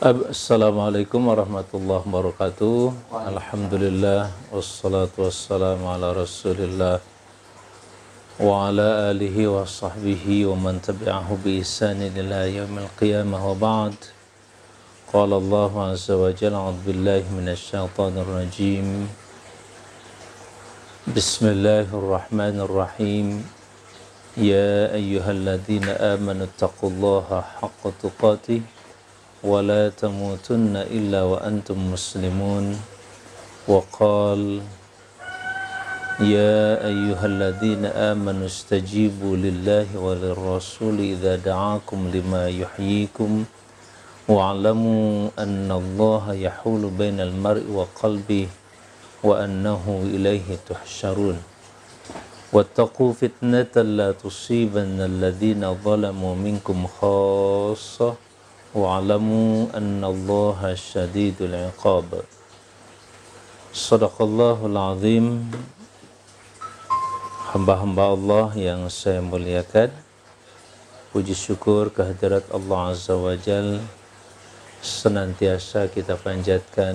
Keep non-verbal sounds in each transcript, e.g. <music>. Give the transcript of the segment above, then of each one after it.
Assalamualaikum warahmatullahi wabarakatuh. Alhamdulillah wassalatu wassalamu ala Rasulillah wa ala alihi wa sahbihi wa man tabi'ahu bi ihsan ila yaumil qiyamah wa ba'd. Qala Allah azza wa jalla a'udzu billahi minasy syaithanir rajim. Bismillahirrahmanirrahim. Ya ayyuhalladzina amanu taqullaha haqqa tuqatih ولا تموتن إلا وأنتم مسلمون. وقال يا أيها الذين آمنوا استجيبوا لله وللرسول إذا دعاكم لما يحييكم. واعلموا أن الله يحول بين المرء وقلبه وأنه إليه تحشرون. واتقوا فتنة لا تصيبن الذين ظلموا منكم خاصة. Wa'alamu anna allaha syadidul iqab sadaqallahul azim. Hamba-hamba Allah yang saya muliakan puji syukur kehadirat Allah azza wa jal senantiasa kita panjatkan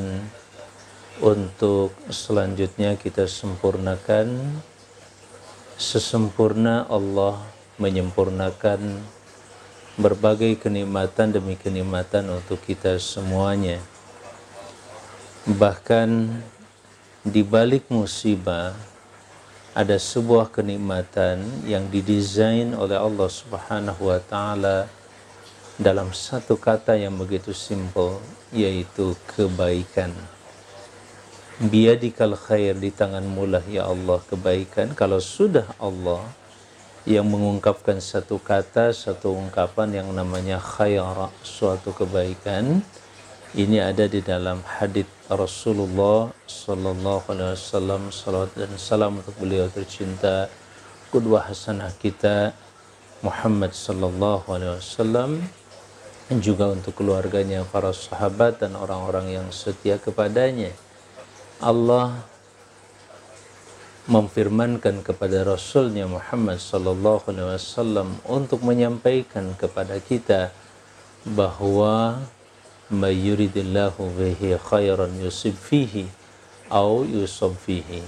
untuk selanjutnya kita sempurnakan. Sesempurna Allah menyempurnakan berbagai kenikmatan demi kenikmatan untuk kita semuanya. Bahkan di balik musibah ada sebuah kenikmatan yang didesain oleh Allah Subhanahu wa taala dalam satu kata yang begitu simpel yaitu kebaikan. Biadikal khair di tanganmu lah ya Allah kebaikan. Kalau sudah Allah yang mengungkapkan satu kata, satu ungkapan yang namanya khair, suatu kebaikan. Ini ada di dalam hadis Rasulullah sallallahu alaihi wasallam salawat dan salam untuk beliau tercinta kudwah hasanah kita Muhammad sallallahu alaihi wasallam dan juga untuk keluarganya para sahabat dan orang-orang yang setia kepadanya. Allah memfirmankan kepada Rasulnya Muhammad sallallahu alaihi wasallam untuk menyampaikan kepada kita bahwa mayuridillahu bihi khairan yusib fihi au yusab fihi.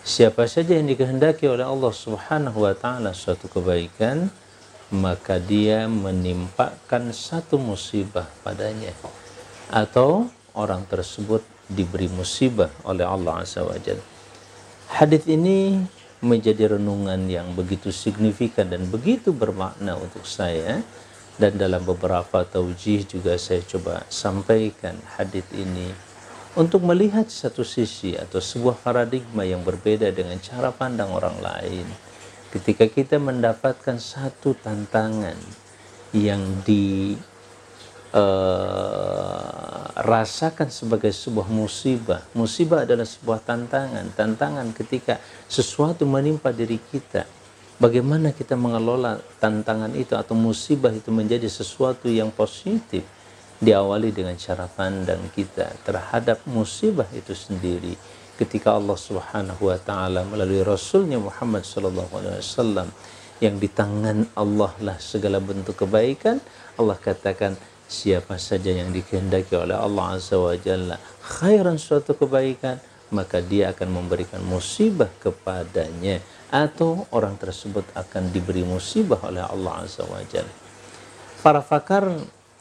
Siapa saja yang dikehendaki oleh Allah Subhanahu wa taala suatu kebaikan maka dia menimpakan satu musibah padanya. Atau orang tersebut diberi musibah oleh Allah Azza wa Jalla Hadis ini menjadi renungan yang begitu signifikan dan begitu bermakna untuk saya. Dan dalam beberapa taujih juga saya coba sampaikan hadis ini. Untuk melihat satu sisi atau sebuah paradigma yang berbeda dengan cara pandang orang lain. Ketika kita mendapatkan satu tantangan yang di uh, rasakan sebagai sebuah musibah. Musibah adalah sebuah tantangan, tantangan ketika sesuatu menimpa diri kita. Bagaimana kita mengelola tantangan itu atau musibah itu menjadi sesuatu yang positif diawali dengan cara pandang kita terhadap musibah itu sendiri ketika Allah Subhanahu wa taala melalui rasulnya Muhammad wasallam yang di tangan Allah lah segala bentuk kebaikan Allah katakan siapa saja yang dikehendaki oleh Allah Azza wa Jalla khairan suatu kebaikan maka dia akan memberikan musibah kepadanya. Atau orang tersebut akan diberi musibah oleh Allah Azza wa Jalla. Para pakar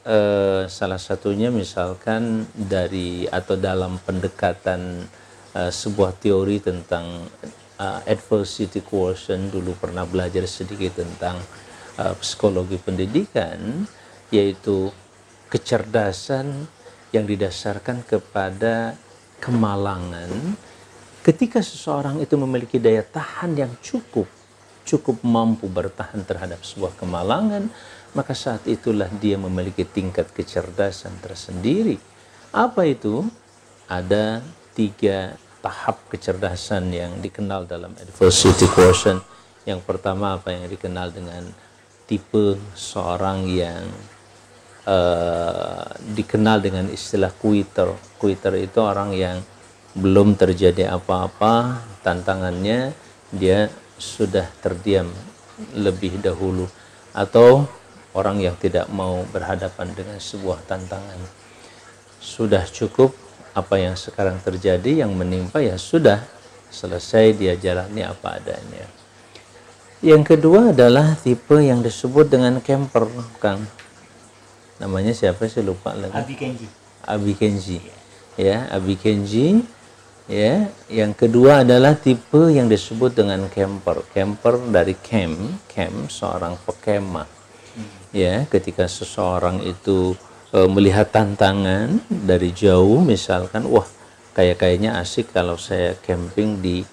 eh, salah satunya misalkan dari atau dalam pendekatan eh, sebuah teori tentang uh, adversity quotient dulu pernah belajar sedikit tentang uh, psikologi pendidikan yaitu kecerdasan yang didasarkan kepada kemalangan. Ketika seseorang itu memiliki daya tahan yang cukup cukup mampu bertahan terhadap sebuah kemalangan maka saat itulah dia memiliki tingkat kecerdasan tersendiri. Apa itu? Ada tiga tahap kecerdasan yang dikenal dalam adversity quotient. Yang pertama apa yang dikenal dengan tipe seorang yang uh, dikenal dengan istilah quitter. Quitter itu orang yang belum terjadi apa-apa, tantangannya dia sudah terdiam lebih dahulu atau orang yang tidak mau berhadapan dengan sebuah tantangan. sudah cukup apa yang sekarang terjadi yang menimpa ya sudah selesai dia jalani apa adanya. Yang kedua adalah tipe yang disebut dengan camper, Kang. Namanya siapa sih lupa lagi. Abi Kenji. Abi Kenji. Ya, Abi Kenji. Ya, yang kedua adalah tipe yang disebut dengan camper. Camper dari camp, camp seorang pekemah. Ya, ketika seseorang itu e, melihat tantangan dari jauh misalkan, wah, kayak kayaknya asik kalau saya camping di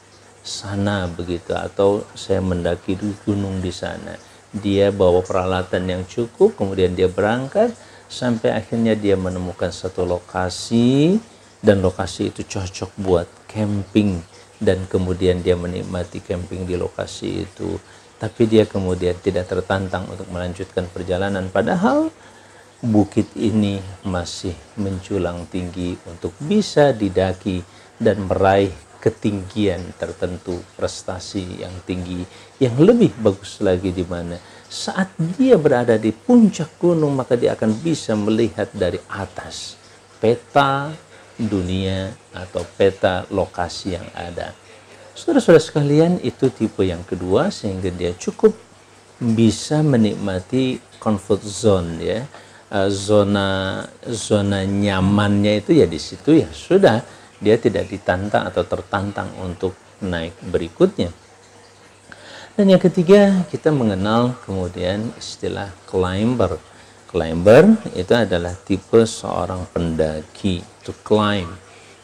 sana begitu atau saya mendaki di gunung di sana dia bawa peralatan yang cukup kemudian dia berangkat sampai akhirnya dia menemukan satu lokasi dan lokasi itu cocok buat camping. Dan kemudian dia menikmati camping di lokasi itu. Tapi dia kemudian tidak tertantang untuk melanjutkan perjalanan. Padahal bukit ini masih menculang tinggi untuk bisa didaki dan meraih ketinggian tertentu, prestasi yang tinggi, yang lebih bagus lagi di mana saat dia berada di puncak gunung maka dia akan bisa melihat dari atas peta dunia atau peta lokasi yang ada. Saudara-saudara sekalian, itu tipe yang kedua sehingga dia cukup bisa menikmati comfort zone ya. Eh, zona zona nyamannya itu ya di situ ya sudah dia tidak ditantang atau tertantang untuk naik berikutnya. Dan yang ketiga, kita mengenal kemudian istilah climber. Climber itu adalah tipe seorang pendaki, to climb.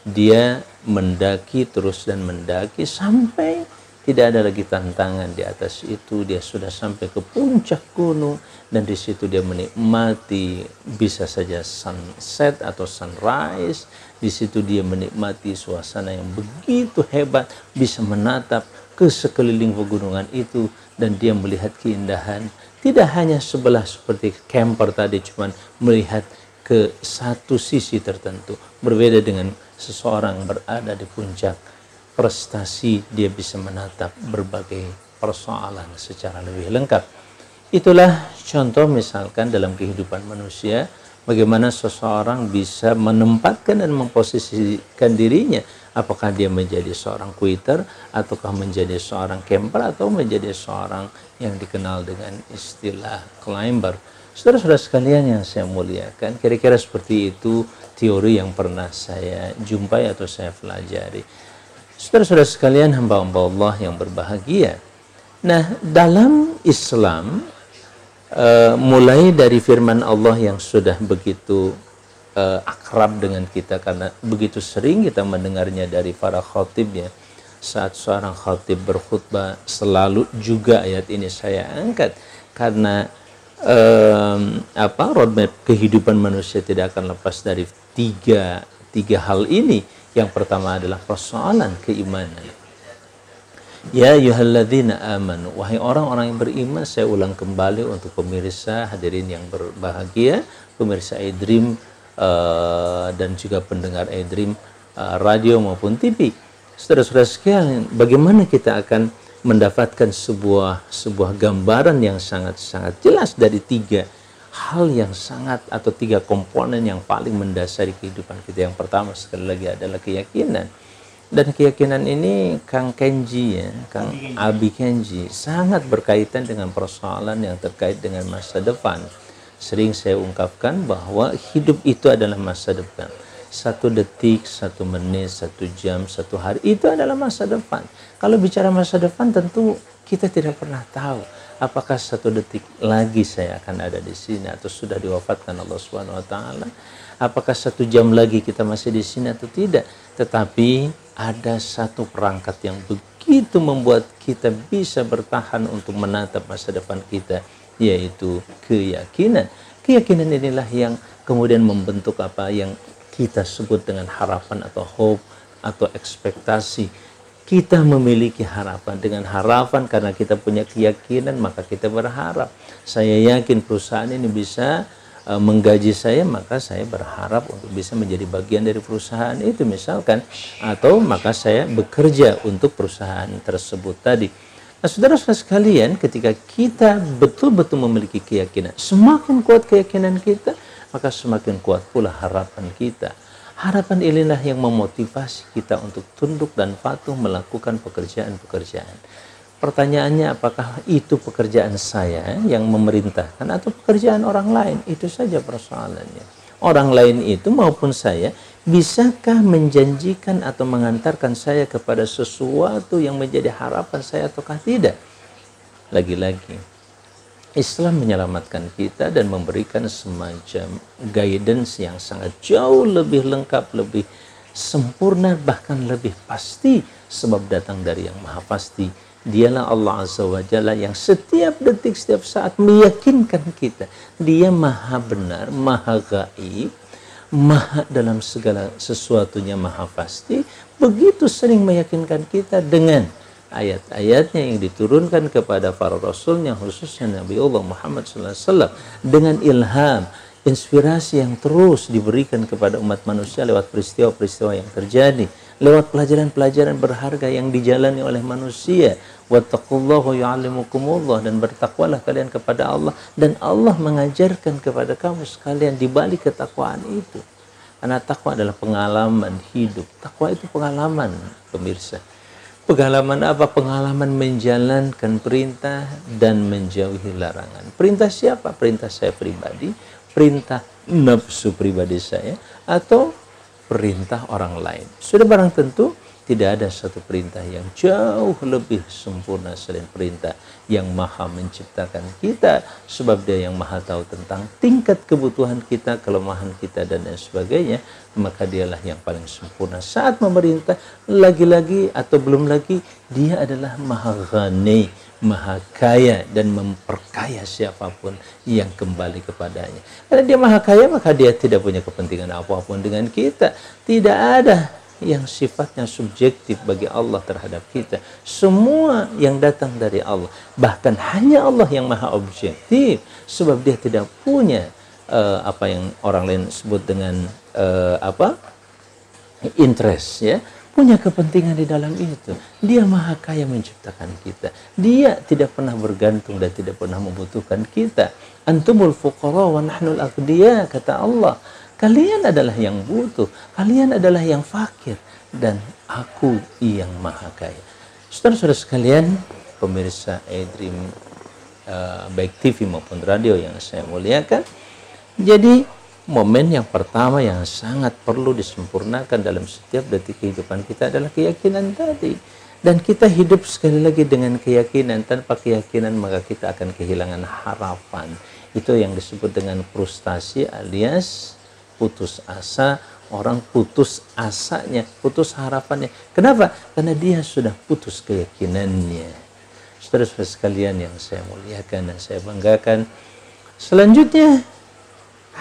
Dia mendaki terus dan mendaki sampai tidak ada lagi tantangan di atas itu dia sudah sampai ke puncak gunung dan di situ dia menikmati bisa saja sunset atau sunrise di situ dia menikmati suasana yang begitu hebat bisa menatap ke sekeliling pegunungan itu dan dia melihat keindahan. Tidak hanya sebelah seperti camper tadi cuman melihat ke satu sisi tertentu. Berbeda dengan seseorang berada di puncak prestasi dia bisa menatap berbagai persoalan secara lebih lengkap. Itulah contoh misalkan dalam kehidupan manusia bagaimana seseorang bisa menempatkan dan memposisikan dirinya apakah dia menjadi seorang quitter ataukah menjadi seorang camper atau menjadi seorang yang dikenal dengan istilah climber. Saudara-saudara sekalian yang saya muliakan, kira-kira seperti itu teori yang pernah saya jumpai atau saya pelajari. Saudara-saudara sekalian hamba-hamba Allah yang berbahagia. Nah, dalam Islam uh, mulai dari firman Allah yang sudah begitu uh, akrab dengan kita karena begitu sering kita mendengarnya dari para khatibnya saat seorang khatib berkhutbah selalu juga ayat ini saya angkat karena um, apa roadmap kehidupan manusia tidak akan lepas dari tiga tiga hal ini yang pertama adalah persoalan keimanan. Ya yuhalladzina amanu. Wahai orang-orang yang beriman, saya ulang kembali untuk pemirsa hadirin yang berbahagia, pemirsa iDream uh, dan juga pendengar iDream uh, radio maupun TV. Saudara-saudara sekalian, bagaimana kita akan mendapatkan sebuah sebuah gambaran yang sangat-sangat jelas dari tiga hal yang sangat atau tiga komponen yang paling mendasari kehidupan kita. Yang pertama sekali lagi adalah keyakinan. Dan keyakinan ini Kang Kenji ya, Kang Abi Kenji sangat berkaitan dengan persoalan yang terkait dengan masa depan. Sering saya ungkapkan bahwa hidup itu adalah masa depan. Satu detik, satu menit, satu jam, satu hari itu adalah masa depan. Kalau bicara masa depan tentu kita tidak pernah tahu apakah satu detik lagi saya akan ada di sini atau sudah diwafatkan Allah Subhanahu wa taala? Apakah satu jam lagi kita masih di sini atau tidak? Tetapi ada satu perangkat yang begitu membuat kita bisa bertahan untuk menatap masa depan kita yaitu keyakinan. Keyakinan inilah yang kemudian membentuk apa yang kita sebut dengan harapan atau hope atau ekspektasi. Kita memiliki harapan. Dengan harapan karena kita punya keyakinan maka kita berharap. Saya yakin perusahaan ini bisa uh, menggaji saya maka saya berharap untuk bisa menjadi bagian dari perusahaan itu misalkan atau maka saya bekerja untuk perusahaan tersebut tadi Nah, saudara-saudara sekalian, ketika kita betul-betul memiliki keyakinan, semakin kuat keyakinan kita, maka semakin kuat pula harapan kita. Harapan inilah yang memotivasi kita untuk tunduk dan patuh melakukan pekerjaan-pekerjaan. Pertanyaannya apakah itu pekerjaan saya yang memerintahkan atau pekerjaan orang lain? Itu saja persoalannya. Orang lain itu maupun saya bisakah menjanjikan atau mengantarkan saya kepada sesuatu yang menjadi harapan saya ataukah tidak? Lagi-lagi Islam menyelamatkan kita dan memberikan semacam guidance yang sangat jauh lebih lengkap, lebih sempurna bahkan lebih pasti sebab datang dari yang maha pasti Dialah Allah Azza wa Jalla yang setiap detik, setiap saat meyakinkan kita. Dia maha benar, maha gaib, maha dalam segala sesuatunya maha pasti. Begitu sering meyakinkan kita dengan ayat-ayatnya yang diturunkan kepada para rasulnya khususnya Nabi Allah Muhammad SAW dengan ilham inspirasi yang terus diberikan kepada umat manusia lewat peristiwa-peristiwa yang terjadi lewat pelajaran-pelajaran berharga yang dijalani oleh manusia. Dan bertakwalah kalian kepada Allah. Dan Allah mengajarkan kepada kamu sekalian di balik ketakwaan itu. Karena takwa adalah pengalaman hidup. Takwa itu pengalaman pemirsa. Pengalaman apa? Pengalaman menjalankan perintah dan menjauhi larangan. Perintah siapa? Perintah saya pribadi perintah nafsu pribadi saya atau perintah orang lain. Sudah barang tentu tidak ada satu perintah yang jauh lebih sempurna selain perintah yang maha menciptakan kita. Sebab dia yang maha tahu tentang tingkat kebutuhan kita, kelemahan kita dan lain sebagainya maka dialah yang paling sempurna. Saat memerintah lagi-lagi atau belum lagi dia adalah maha ghani maha kaya dan memperkaya siapa pun yang kembali kepadanya. Karena dia maha kaya maka dia tidak punya kepentingan apa pun dengan kita. Tidak ada yang sifatnya subjektif bagi Allah terhadap kita. Semua yang datang dari Allah. Bahkan hanya Allah yang maha objektif. Sebab dia tidak punya uh, apa yang orang lain sebut dengan uh, apa interest ya punya kepentingan di dalam itu. Dia maha kaya menciptakan kita. Dia tidak pernah bergantung dan tidak pernah membutuhkan kita. Antumul fuqara wa nahnul aghniya kata Allah. Kalian adalah yang butuh, kalian adalah yang fakir dan aku yang maha kaya. Saudara-saudara sekalian, pemirsa iDream uh, baik TV maupun radio yang saya muliakan. Jadi momen yang pertama yang sangat perlu disempurnakan dalam setiap detik kehidupan kita adalah keyakinan tadi. Dan kita hidup sekali lagi dengan keyakinan. Tanpa keyakinan maka kita akan kehilangan harapan. Itu yang disebut dengan frustasi alias putus asa. Orang putus asanya, putus harapannya. Kenapa? Karena dia sudah putus keyakinannya. Saudara-saudara sekalian yang saya muliakan dan saya banggakan. Selanjutnya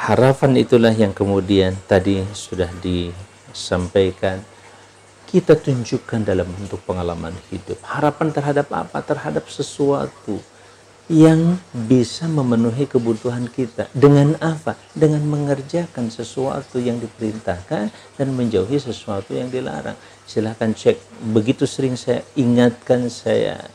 harapan itulah yang kemudian tadi sudah disampaikan kita tunjukkan dalam bentuk pengalaman hidup. Harapan terhadap apa? Terhadap sesuatu yang bisa memenuhi kebutuhan kita. Dengan apa? Dengan mengerjakan sesuatu yang diperintahkan dan menjauhi sesuatu yang dilarang. Silahkan cek. Begitu sering saya ingatkan, saya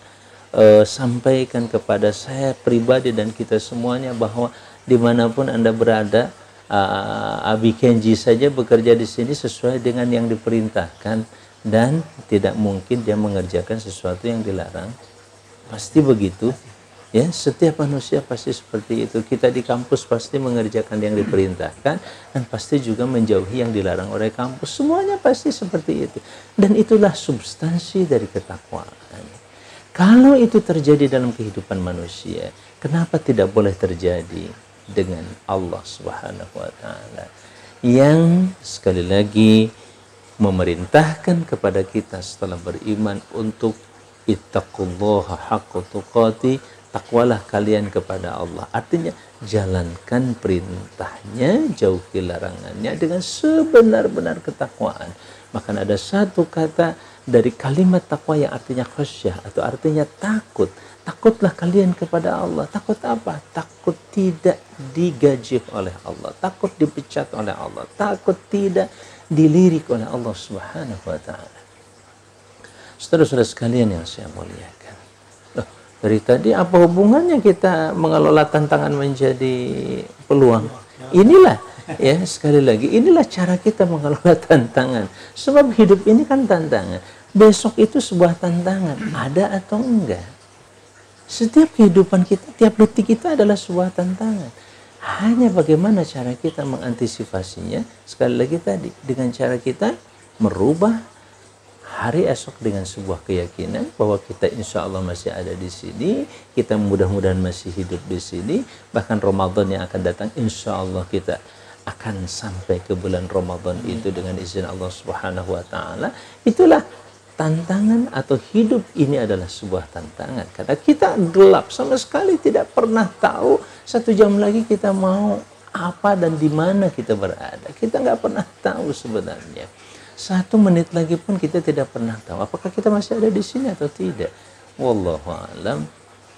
uh, sampaikan kepada saya pribadi dan kita semuanya bahwa di mana pun Anda berada, uh, Abi Kenji saja bekerja di sini sesuai dengan yang diperintahkan dan tidak mungkin dia mengerjakan sesuatu yang dilarang. Pasti begitu. Ya, setiap manusia pasti seperti itu. Kita di kampus pasti mengerjakan yang diperintahkan dan pasti juga menjauhi yang dilarang oleh kampus. Semuanya pasti seperti itu. Dan itulah substansi dari ketakwaan. Kalau itu terjadi dalam kehidupan manusia, kenapa tidak boleh terjadi dengan Allah Subhanahu wa taala yang sekali lagi memerintahkan kepada kita setelah beriman untuk ittaqullaha haqqa tuqati takwalah kalian kepada Allah. Artinya jalankan perintahnya jauhi larangannya dengan sebenar-benar ketakwaan. Maka ada satu kata dari kalimat takwa yang artinya khasyah atau artinya takut Takutlah kalian kepada Allah. Takut apa? Takut tidak digaji oleh Allah. Takut dipecat oleh Allah. Takut tidak dilirik oleh Allah Subhanahu wa taala. Saudara-saudara sekalian yang saya muliakan. Loh, dari tadi apa hubungannya kita mengelola tantangan menjadi peluang? Inilah ya sekali lagi inilah cara kita mengelola <laughs> tantangan. Sebab hidup ini kan tantangan. Besok itu sebuah tantangan, ada atau enggak. Setiap kehidupan kita, tiap detik itu adalah sebuah tantangan. Hanya bagaimana cara kita mengantisipasinya, sekali lagi tadi, dengan cara kita merubah hari esok dengan sebuah keyakinan bahwa kita insya Allah masih ada di sini, kita mudah-mudahan masih hidup di sini, bahkan Ramadan yang akan datang insya Allah kita akan sampai ke bulan Ramadan itu dengan izin Allah Subhanahu wa taala. Itulah tantangan atau hidup ini adalah sebuah tantangan karena kita gelap sama sekali tidak pernah tahu satu jam lagi kita mau apa dan di mana kita berada. Kita nggak pernah tahu sebenarnya satu menit lagi pun kita tidak pernah tahu apakah kita masih ada di sini atau tidak. Wallahu alam.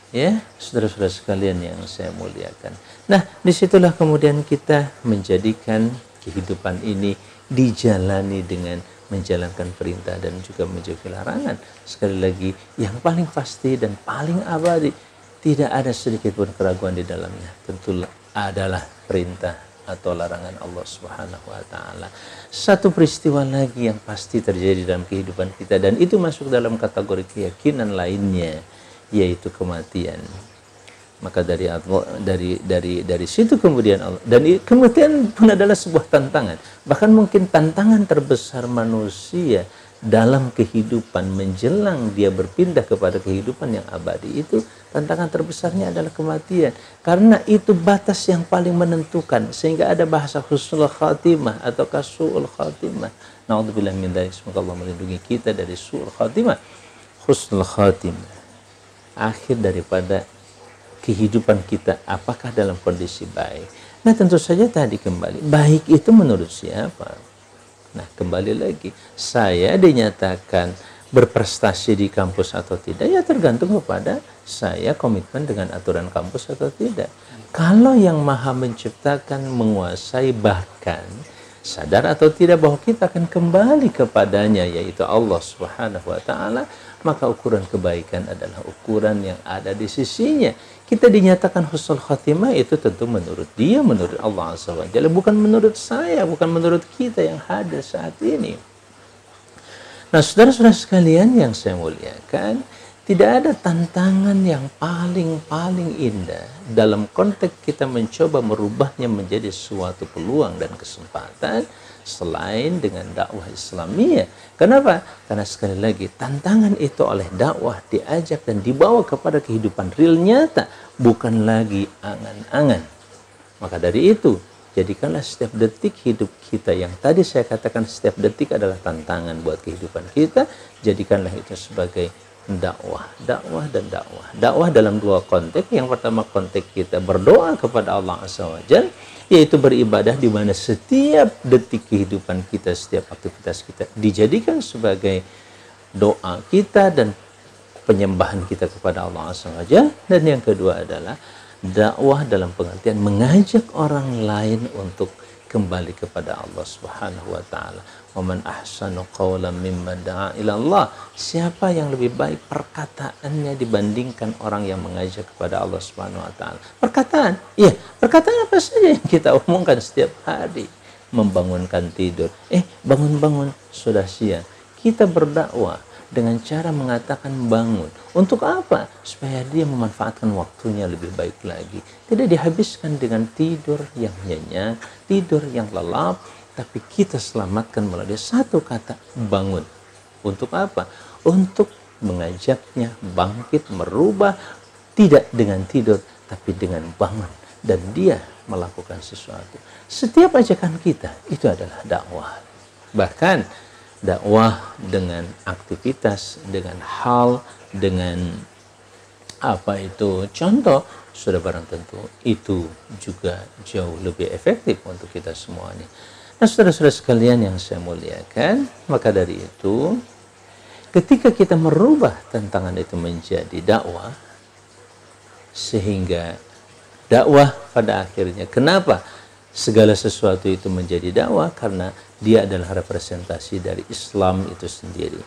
Ya, saudara-saudara sekalian yang saya muliakan. Nah, di situlah kemudian kita menjadikan kehidupan ini dijalani dengan menjalankan perintah dan juga menjauhi larangan. Sekali lagi, yang paling pasti dan paling abadi, tidak ada sedikit pun keraguan di dalamnya. Tentu adalah perintah atau larangan Allah Subhanahu wa taala. Satu peristiwa lagi yang pasti terjadi dalam kehidupan kita dan itu masuk dalam kategori keyakinan lainnya yaitu kematian. Maka dari dari dari dari situ kemudian Allah dan kematian pun adalah sebuah tantangan. Bahkan mungkin tantangan terbesar manusia dalam kehidupan menjelang dia berpindah kepada kehidupan yang abadi itu tantangan terbesarnya adalah kematian. Karena itu batas yang paling menentukan sehingga ada bahasa husnul khatimah atau kasuul khatimah. Naudzubillah min dzalik semoga Allah melindungi kita dari suul khatimah. Husnul khatimah. Akhir daripada kehidupan kita apakah dalam kondisi baik? Nah tentu saja tadi kembali baik itu menurut siapa? Nah, kembali lagi, saya dinyatakan berprestasi di kampus atau tidak, ya tergantung kepada saya komitmen dengan aturan kampus atau tidak. Kalau yang maha menciptakan, menguasai, bahkan sadar atau tidak bahwa kita akan kembali kepadanya, yaitu Allah Subhanahu wa Ta'ala, maka ukuran kebaikan adalah ukuran yang ada di sisinya kita dinyatakan husnul khatimah itu tentu menurut dia, menurut Allah SWT. Bukan menurut saya, bukan menurut kita yang hadir saat ini. Nah, saudara-saudara sekalian yang saya muliakan, tidak ada tantangan yang paling-paling indah dalam konteks kita mencoba merubahnya menjadi suatu peluang dan kesempatan selain dengan dakwah Islamiyah. Kenapa? Karena sekali lagi tantangan itu oleh dakwah diajak dan dibawa kepada kehidupan real nyata, bukan lagi angan-angan. Maka dari itu, jadikanlah setiap detik hidup kita yang tadi saya katakan setiap detik adalah tantangan buat kehidupan kita, jadikanlah itu sebagai dakwah, dakwah dan dakwah. Dakwah dalam dua konteks. Yang pertama konteks kita berdoa kepada Allah Azza wa yaitu beribadah di mana setiap detik kehidupan kita, setiap aktivitas kita dijadikan sebagai doa kita dan penyembahan kita kepada Allah SWT. Dan yang kedua adalah dakwah dalam pengertian mengajak orang lain untuk kembali kepada Allah Subhanahu wa taala. Waman ahsanu qawlan mimman da'a ila Allah. Siapa yang lebih baik perkataannya dibandingkan orang yang mengajak kepada Allah Subhanahu wa taala? Perkataan. Iya, perkataan apa saja yang kita omongkan setiap hari? Membangunkan tidur. Eh, bangun-bangun sudah siang. Kita berdakwah dengan cara mengatakan bangun. Untuk apa? Supaya dia memanfaatkan waktunya lebih baik lagi. Tidak dihabiskan dengan tidur yang nyenyak, tidur yang lelap, tapi kita selamatkan melalui satu kata bangun. Untuk apa? Untuk mengajaknya bangkit, merubah, tidak dengan tidur, tapi dengan bangun. Dan dia melakukan sesuatu. Setiap ajakan kita itu adalah dakwah. Bahkan dakwah dengan aktivitas, dengan hal, dengan apa itu contoh sudah barang tentu itu juga jauh lebih efektif untuk kita semuanya. Nah, saudara-saudara sekalian yang saya muliakan, maka dari itu, ketika kita merubah tantangan itu menjadi dakwah, sehingga dakwah pada akhirnya, kenapa segala sesuatu itu menjadi dakwah? Karena dia adalah representasi dari Islam itu sendiri.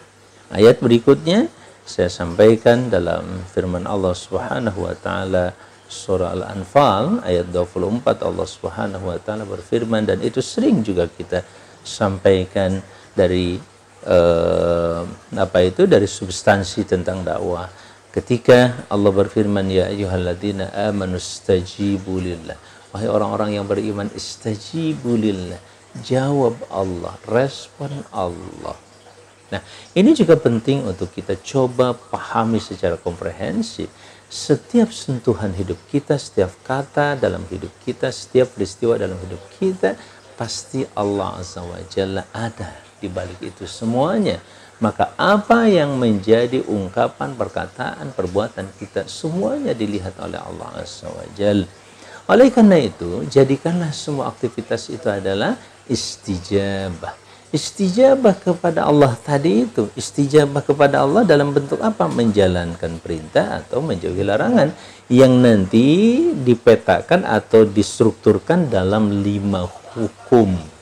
Ayat berikutnya saya sampaikan dalam firman Allah Subhanahu wa taala surah Al-Anfal ayat 24 Allah Subhanahu wa taala berfirman dan itu sering juga kita sampaikan dari uh, apa itu dari substansi tentang dakwah. Ketika Allah berfirman ya ayyuhalladzina amanu stajibu lillah. Wahai orang-orang yang beriman istajibu lillah. Jawab Allah respon Allah. Nah, ini juga penting untuk kita coba pahami secara komprehensif. Setiap sentuhan hidup kita, setiap kata dalam hidup kita, setiap peristiwa dalam hidup kita, pasti Allah Azza wa Jalla ada di balik itu semuanya. Maka apa yang menjadi ungkapan, perkataan, perbuatan kita, semuanya dilihat oleh Allah Azza wa Jalla. Oleh karena itu, jadikanlah semua aktivitas itu adalah istijabah istijabah kepada Allah tadi itu istijabah kepada Allah dalam bentuk apa? Menjalankan perintah atau menjauhi larangan yang nanti dipetakan atau distrukturkan dalam lima hukum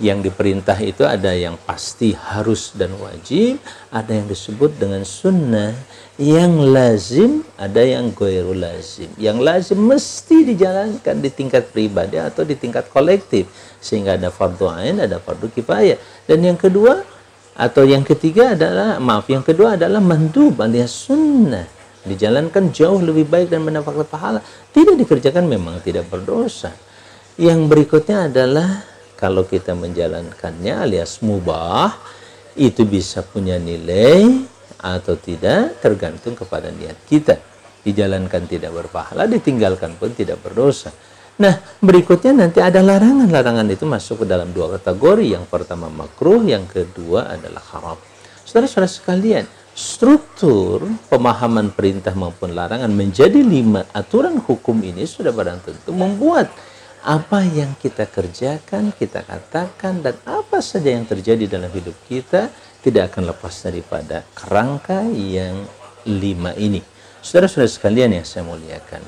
yang diperintah itu ada yang pasti harus dan wajib, ada yang disebut dengan sunnah, yang lazim, ada yang goiru lazim. Yang lazim mesti dijalankan di tingkat pribadi atau di tingkat kolektif, sehingga ada fardu ain, ada fardu kifayah. Dan yang kedua atau yang ketiga adalah maaf, yang kedua adalah mandub alias sunnah dijalankan jauh lebih baik dan mendapatkan pahala. Tidak dikerjakan memang tidak berdosa. Yang berikutnya adalah kalau kita menjalankannya alias mubah itu bisa punya nilai atau tidak tergantung kepada niat kita. Dijalankan tidak berpahala ditinggalkan pun tidak berdosa. Nah berikutnya nanti ada larangan. Larangan itu masuk ke dalam dua kategori. Yang pertama makruh yang kedua adalah haram. Saudara-saudara sekalian struktur pemahaman perintah maupun larangan menjadi lima aturan hukum ini sudah barang tentu membuat apa yang kita kerjakan, kita katakan, dan apa saja yang terjadi dalam hidup kita tidak akan lepas daripada kerangka yang lima ini. Saudara-saudara sekalian yang saya muliakan,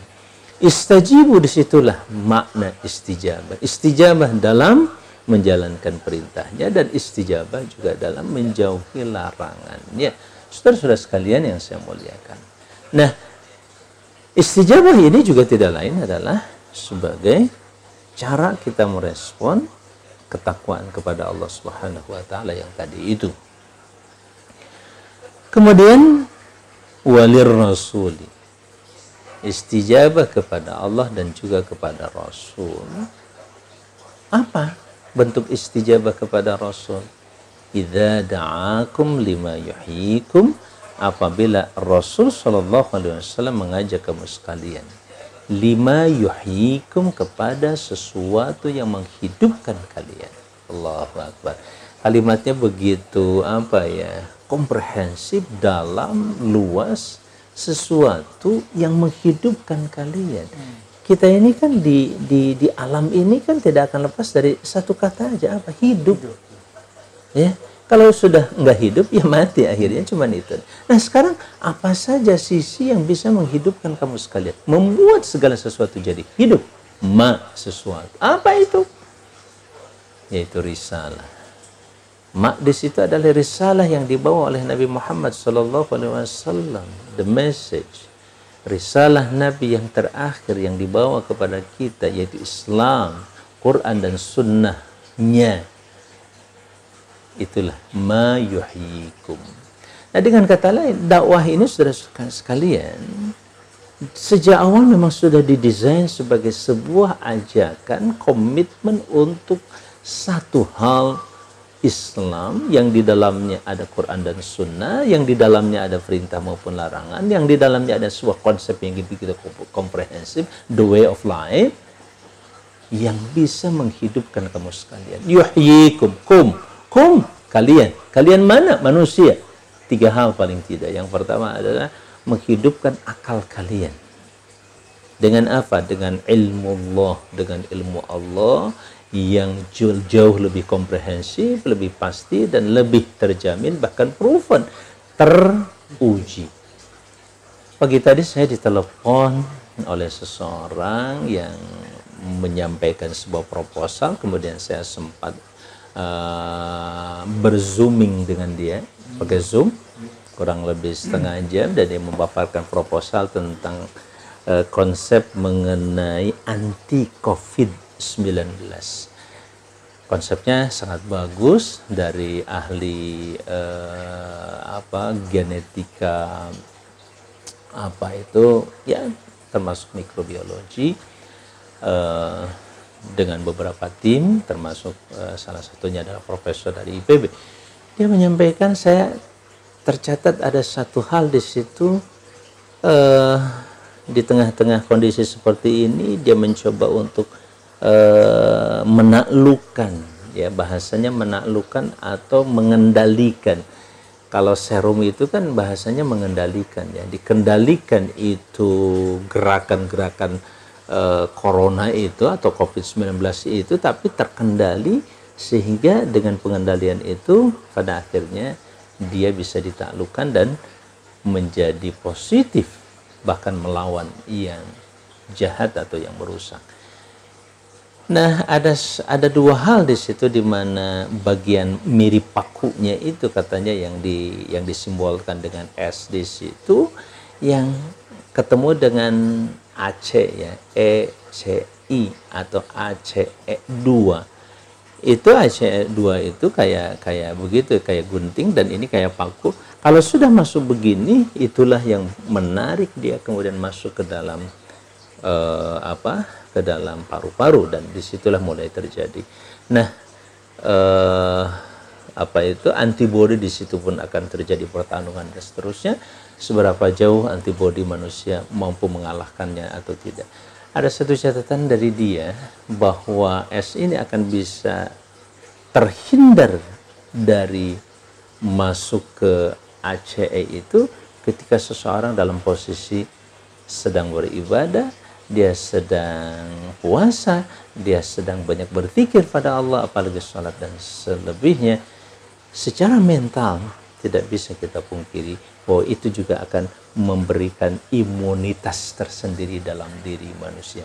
istajibu di situlah makna istijabah. Istijabah dalam menjalankan perintahnya dan istijabah juga dalam menjauhi larangannya. Saudara-saudara sekalian yang saya muliakan. Nah, istijabah ini juga tidak lain adalah sebagai cara kita merespon ketakwaan kepada Allah Subhanahu wa taala yang tadi itu. Kemudian walir rasuli istijabah kepada Allah dan juga kepada Rasul. Apa bentuk istijabah kepada Rasul? Idza da'akum lima yuhyikum apabila Rasul sallallahu alaihi wasallam mengajak kamu sekalian lima yuhyikum kepada sesuatu yang menghidupkan kalian. Allahu Akbar. Kalimatnya begitu apa ya? komprehensif dalam luas sesuatu yang menghidupkan kalian. Kita ini kan di di di alam ini kan tidak akan lepas dari satu kata aja apa? Hidup. Ya kalau sudah nggak hidup, ya mati akhirnya cuma itu. Nah sekarang apa saja sisi yang bisa menghidupkan kamu sekalian? Membuat segala sesuatu jadi hidup. Ma sesuatu. Apa itu? Yaitu risalah. Ma di situ adalah risalah yang dibawa oleh Nabi Muhammad SAW. The message. Risalah Nabi yang terakhir yang dibawa kepada kita yaitu Islam, Quran dan Sunnahnya itulah ma yuhyikum. Nah dengan kata lain dakwah ini sudah sekalian sejak awal memang sudah didesain sebagai sebuah ajakan komitmen untuk satu hal Islam yang di dalamnya ada Quran dan Sunnah, yang di dalamnya ada perintah maupun larangan, yang di dalamnya ada sebuah konsep yang kita komprehensif, the way of life, yang bisa menghidupkan kamu sekalian. Yuhyikum, kum, Kum, kalian. Kalian mana? Manusia. Tiga hal paling tidak. Yang pertama adalah menghidupkan akal kalian. Dengan apa? Dengan ilmu Allah. Dengan ilmu Allah yang jauh, lebih komprehensif, lebih pasti, dan lebih terjamin, bahkan proven, teruji. Pagi tadi saya ditelepon oleh seseorang yang menyampaikan sebuah proposal, kemudian saya sempat uh, berzooming dengan dia pakai zoom kurang lebih setengah jam dan dia memaparkan proposal tentang uh, konsep mengenai anti COVID-19. Konsepnya sangat bagus dari ahli uh, apa genetika apa itu ya termasuk mikrobiologi uh, dengan beberapa tim termasuk uh, salah satunya adalah profesor dari IPB. Dia menyampaikan saya tercatat ada satu hal di situ uh, di tengah-tengah kondisi seperti ini dia mencoba untuk uh, menaklukkan ya bahasanya menaklukkan atau mengendalikan kalau serum itu kan bahasanya mengendalikan ya dikendalikan itu gerakan-gerakan uh, corona itu atau covid-19 itu tapi terkendali sehingga dengan pengendalian itu pada akhirnya dia bisa ditaklukkan dan menjadi positif bahkan melawan yang jahat atau yang merusak. Nah, ada ada dua hal di situ di mana bagian mirip pakunya itu katanya yang di yang disimbolkan dengan S di situ yang ketemu dengan AC ya, E C I atau ACE 2 itu AC2 itu kayak kayak begitu kayak gunting dan ini kayak paku. Kalau sudah masuk begini itulah yang menarik dia kemudian masuk ke dalam uh, apa ke dalam paru-paru dan di situlah mulai terjadi. Nah uh, apa itu antibodi di situ pun akan terjadi pertarungan dan seterusnya seberapa jauh antibodi manusia mampu mengalahkannya atau tidak ada satu catatan dari dia bahwa S ini akan bisa terhindar dari masuk ke ACE itu ketika seseorang dalam posisi sedang beribadah, dia sedang puasa, dia sedang banyak berpikir pada Allah, apalagi sholat dan selebihnya. Secara mental tidak bisa kita pungkiri bahwa itu juga akan memberikan imunitas tersendiri dalam diri manusia.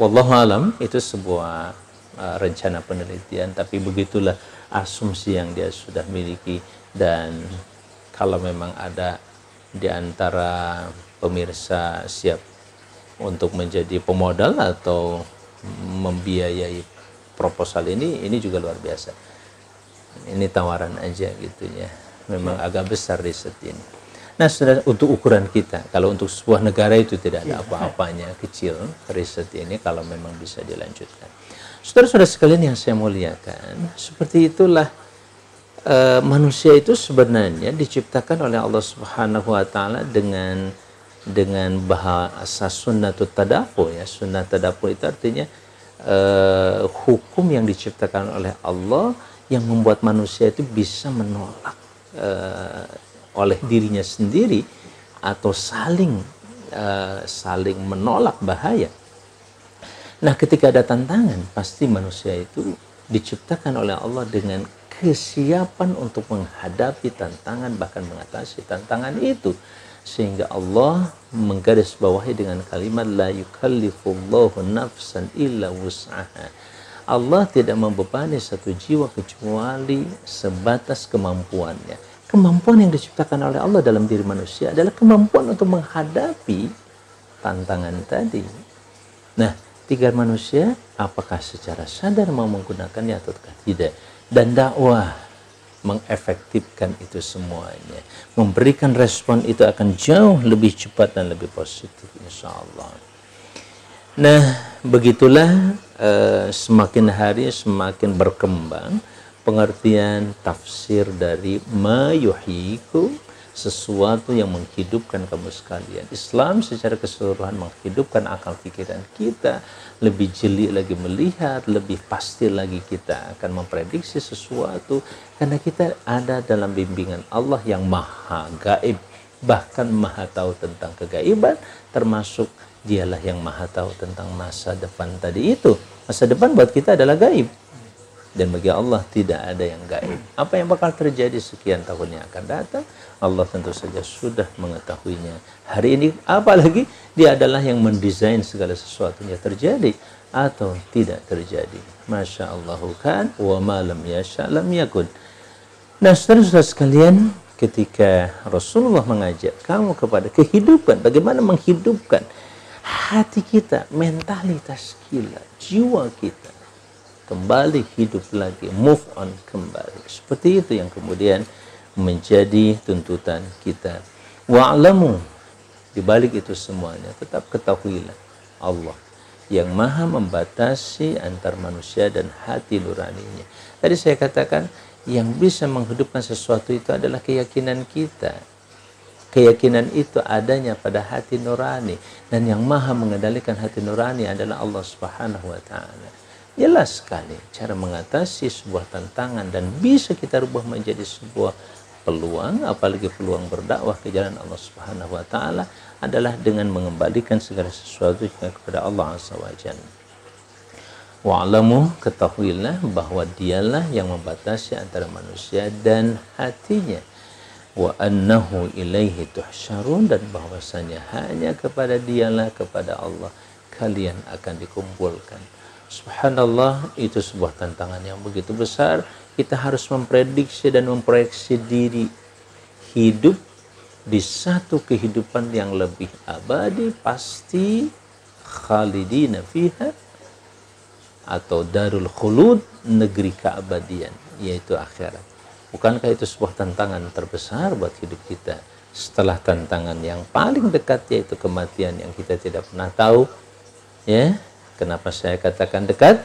Wallahu alam itu sebuah uh, rencana penelitian tapi begitulah asumsi yang dia sudah miliki. Dan kalau memang ada di antara pemirsa siap untuk menjadi pemodal atau membiayai proposal ini ini juga luar biasa. Ini tawaran aja gitu ya memang agak besar riset ini Nah, sudah untuk ukuran kita, kalau untuk sebuah negara itu tidak ada iya. apa-apanya, kecil riset ini kalau memang bisa dilanjutkan. Saudara-saudara sekalian yang saya muliakan, seperti itulah uh, manusia itu sebenarnya diciptakan oleh Allah Subhanahu wa taala dengan dengan bahasa sunnatut tadafu ya. Sunnat tadafu itu artinya uh, hukum yang diciptakan oleh Allah yang membuat manusia itu bisa menolak uh, oleh dirinya sendiri atau saling uh, saling menolak bahaya. Nah, ketika ada tantangan, pasti manusia itu diciptakan oleh Allah dengan kesiapan untuk menghadapi tantangan bahkan mengatasi tantangan itu sehingga Allah menggaris bawahi dengan kalimat la yukallifullahu nafsan illa wus'aha. Allah tidak membebani satu jiwa kecuali sebatas kemampuannya kemampuan yang diciptakan oleh Allah dalam diri manusia adalah kemampuan untuk menghadapi tantangan tadi. Nah, tiga manusia apakah secara sadar mau menggunakannya atau tidak? Dan dakwah mengefektifkan itu semuanya. Memberikan respon itu akan jauh lebih cepat dan lebih positif insya Allah. Nah, begitulah uh, semakin hari semakin berkembang pengertian tafsir dari mayuhiku sesuatu yang menghidupkan kamu sekalian. Islam secara keseluruhan menghidupkan akal pikiran kita, lebih jeli lagi melihat, lebih pasti lagi kita akan memprediksi sesuatu karena kita ada dalam bimbingan Allah yang maha gaib, bahkan maha tahu tentang kegaiban termasuk dialah yang maha tahu tentang masa depan tadi itu. Masa depan buat kita adalah gaib dan bagi Allah tidak ada yang gaib. Apa yang bakal terjadi sekian tahun yang akan datang, Allah tentu saja sudah mengetahuinya. Hari ini apalagi dia adalah yang mendesain segala sesuatu yang terjadi atau tidak terjadi. Masya Allah kan wa malam yasha lam yakun. Nah, saudara-saudara sekalian, ketika Rasulullah mengajak kamu kepada kehidupan, bagaimana menghidupkan hati kita, mentalitas kita, jiwa kita kembali hidup lagi, move on kembali. Seperti itu yang kemudian menjadi tuntutan kita. Wa'lamu di balik itu semuanya tetap ketahuilah Allah yang maha membatasi antar manusia dan hati nuraninya. Tadi saya katakan yang bisa menghidupkan sesuatu itu adalah keyakinan kita. Keyakinan itu adanya pada hati nurani dan yang maha mengendalikan hati nurani adalah Allah Subhanahu wa taala. Jelas sekali cara mengatasi sebuah tantangan dan bisa kita rubah menjadi sebuah peluang apalagi peluang berdakwah ke jalan Allah Subhanahu wa taala adalah dengan mengembalikan segala sesuatu kepada Allah Azza wa. Wa'lamu ketahuilah bahwa dialah yang membatasi antara manusia dan hatinya. Wa annahu ilaihi tuhsyarun dan bahwasanya hanya kepada dialah kepada Allah kalian akan dikumpulkan. Subhanallah itu sebuah tantangan yang begitu besar. Kita harus memprediksi dan memproyeksi diri. Hidup di satu kehidupan yang lebih abadi pasti khalidina fiha atau darul khulud negeri keabadian yaitu akhirat. Bukankah itu sebuah tantangan terbesar buat hidup kita? Setelah tantangan yang paling dekat yaitu kematian yang kita tidak pernah tahu ya kenapa saya katakan dekat?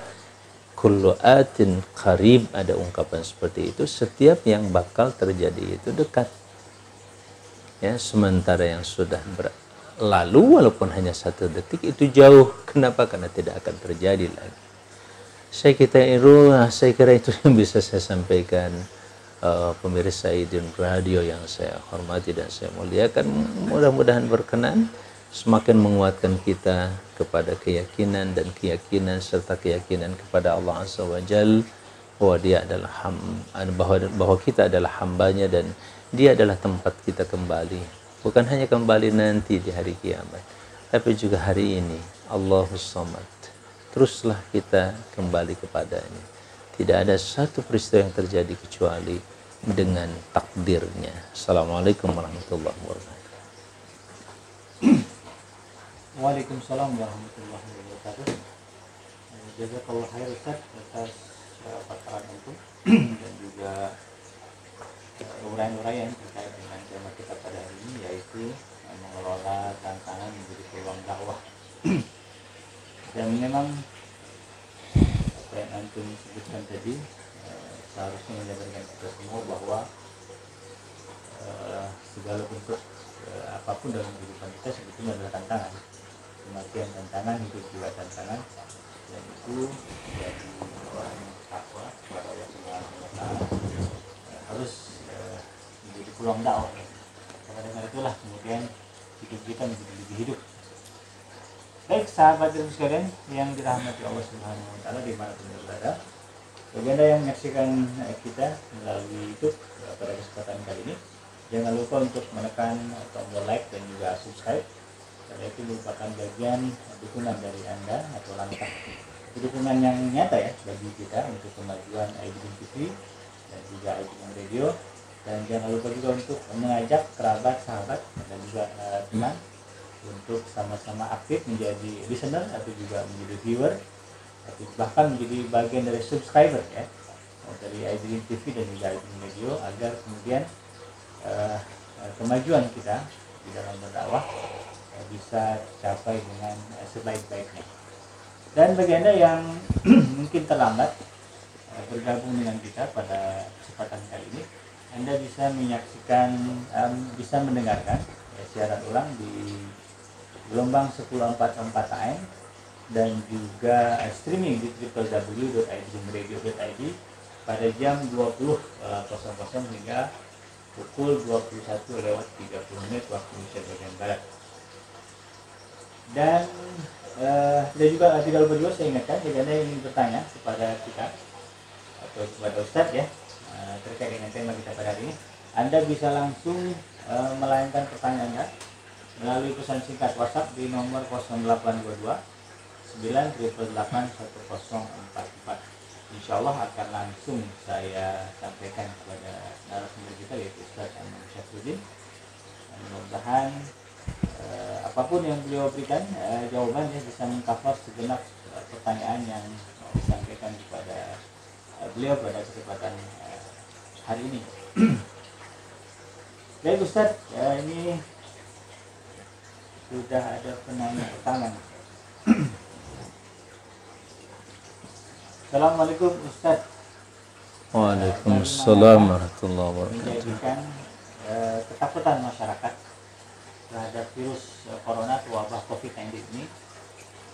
Kullu atin qarib. Ada ungkapan seperti itu. Setiap yang bakal terjadi itu dekat. Ya sementara yang sudah berlalu walaupun hanya satu detik itu jauh. Kenapa? Karena tidak akan terjadi lagi. Saya kita itu saya kira itu yang bisa saya sampaikan uh, pemirsa Idin Radio yang saya hormati dan saya muliakan. Mudah-mudahan berkenan semakin menguatkan kita kepada keyakinan dan keyakinan serta keyakinan kepada Allah Azza wa Jal bahwa dia adalah ham, bahwa, bahwa kita adalah hambanya dan dia adalah tempat kita kembali. Bukan hanya kembali nanti di hari kiamat tapi juga hari ini. Allahus Samad. Teruslah kita kembali kepadanya. Tidak ada satu peristiwa yang terjadi kecuali dengan takdirnya. Assalamualaikum warahmatullahi wabarakatuh Waalaikumsalam warahmatullahi wabarakatuh. Eh, jazakallah khair Ustaz atas uh, paparan itu <clears throat> dan juga uh, uraian-uraian terkait dengan tema kita pada hari ini yaitu mengelola tantangan menjadi peluang dakwah. <clears throat> dan memang apa yang antum sebutkan tadi seharusnya menyadarkan kita semua bahwa segala bentuk apa pun dalam kehidupan kita sebetulnya adalah tantangan kematian tantangan hidup juga tantangan. Dan itu menjadi orang yang takwa kepada Allah Subhanahu Wa Taala harus uh, menjadi peluang dakwah. Karena dengan itulah kemudian hidup kita menjadi lebih hidup. Baik sahabat dan sekalian yang dirahmati Allah Subhanahu Wa Taala di mana pun berada bagi anda yang menyaksikan eh, kita melalui YouTube eh, pada kesempatan kali ini. Jangan lupa untuk menekan tombol like dan juga subscribe karena itu merupakan bagian dukungan dari Anda atau langkah dukungan yang nyata ya bagi kita untuk kemajuan IDN TV dan juga IDN Radio. Dan jangan lupa juga untuk mengajak kerabat, sahabat dan juga uh, teman untuk sama-sama aktif menjadi listener atau juga menjadi viewer atau bahkan menjadi bagian dari subscriber ya dari IDN TV dan juga IDN Radio agar kemudian uh, kemajuan kita di dalam berdakwah bisa capai dengan eh, sebaik-baiknya. Dan bagi Anda yang <clears throat> mungkin terlambat eh, bergabung dengan kita pada kesempatan kali ini, Anda bisa menyaksikan, um, bisa mendengarkan ya, siaran ulang di gelombang 1044 AM dan juga streaming di www.idreamradio.id pada jam 20.00 uh, hingga pukul 21 lewat 30 menit waktu Indonesia bagian Barat dan uh, dan juga tidak lupa juga saya ingatkan jika anda ingin bertanya kepada kita atau kepada Ustadz ya uh, terkait dengan tema kita pada hari ini anda bisa langsung uh, melayangkan pertanyaannya melalui pesan singkat WhatsApp di nomor 0822 988 Insya Allah akan langsung saya sampaikan kepada narasumber kita yaitu Ustadz Amin Syafruddin. Mudah-mudahan uh, apa pun yang beliau berikan uh, jawabannya bisa mengcover segenap uh, pertanyaan yang disampaikan kepada uh, beliau pada kesempatan uh, hari ini. <clears throat> Baik Ustaz, ya, ini sudah ada penanya pertama. <clears throat> Assalamualaikum Ustaz. Waalaikumsalam warahmatullahi wabarakatuh. Menjadikan eh, ketakutan masyarakat terhadap virus eh, corona atau wabah COVID-19 ini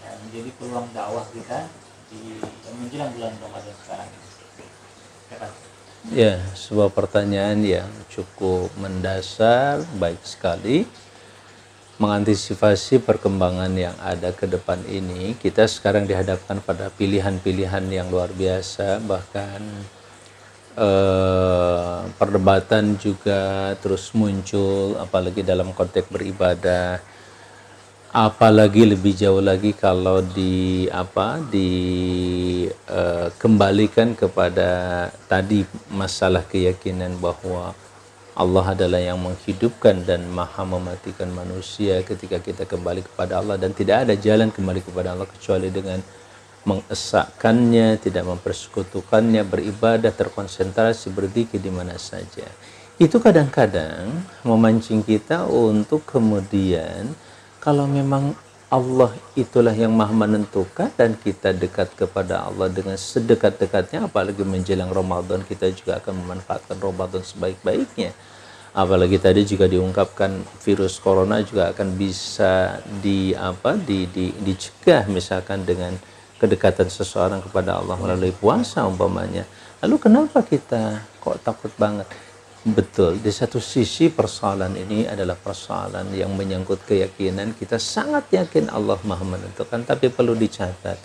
eh, menjadi peluang dakwah kita di menjelang bulan Ramadan sekarang. Ya, sebuah pertanyaan yang cukup mendasar, baik sekali. Mengantisipasi perkembangan yang ada ke depan ini, kita sekarang dihadapkan pada pilihan-pilihan yang luar biasa, bahkan eh, perdebatan juga terus muncul, apalagi dalam konteks beribadah. Apalagi lebih jauh lagi kalau di apa dikembalikan uh, kepada tadi masalah keyakinan bahwa Allah adalah yang menghidupkan dan maha mematikan manusia ketika kita kembali kepada Allah. Dan tidak ada jalan kembali kepada Allah kecuali dengan mengesahkannya, tidak mempersekutukannya, beribadah, terkonsentrasi, berzikir di mana saja. Itu kadang-kadang memancing kita untuk kemudian kalau memang Allah itulah yang maha menentukan dan kita dekat kepada Allah dengan sedekat-dekatnya apalagi menjelang Ramadan kita juga akan memanfaatkan Ramadan sebaik-baiknya apalagi tadi juga diungkapkan virus corona juga akan bisa di apa di, di dicegah misalkan dengan kedekatan seseorang kepada Allah melalui puasa umpamanya lalu kenapa kita kok takut banget Betul, di satu sisi persoalan ini adalah persoalan yang menyangkut keyakinan kita sangat yakin Allah maha menentukan, tapi perlu dicatat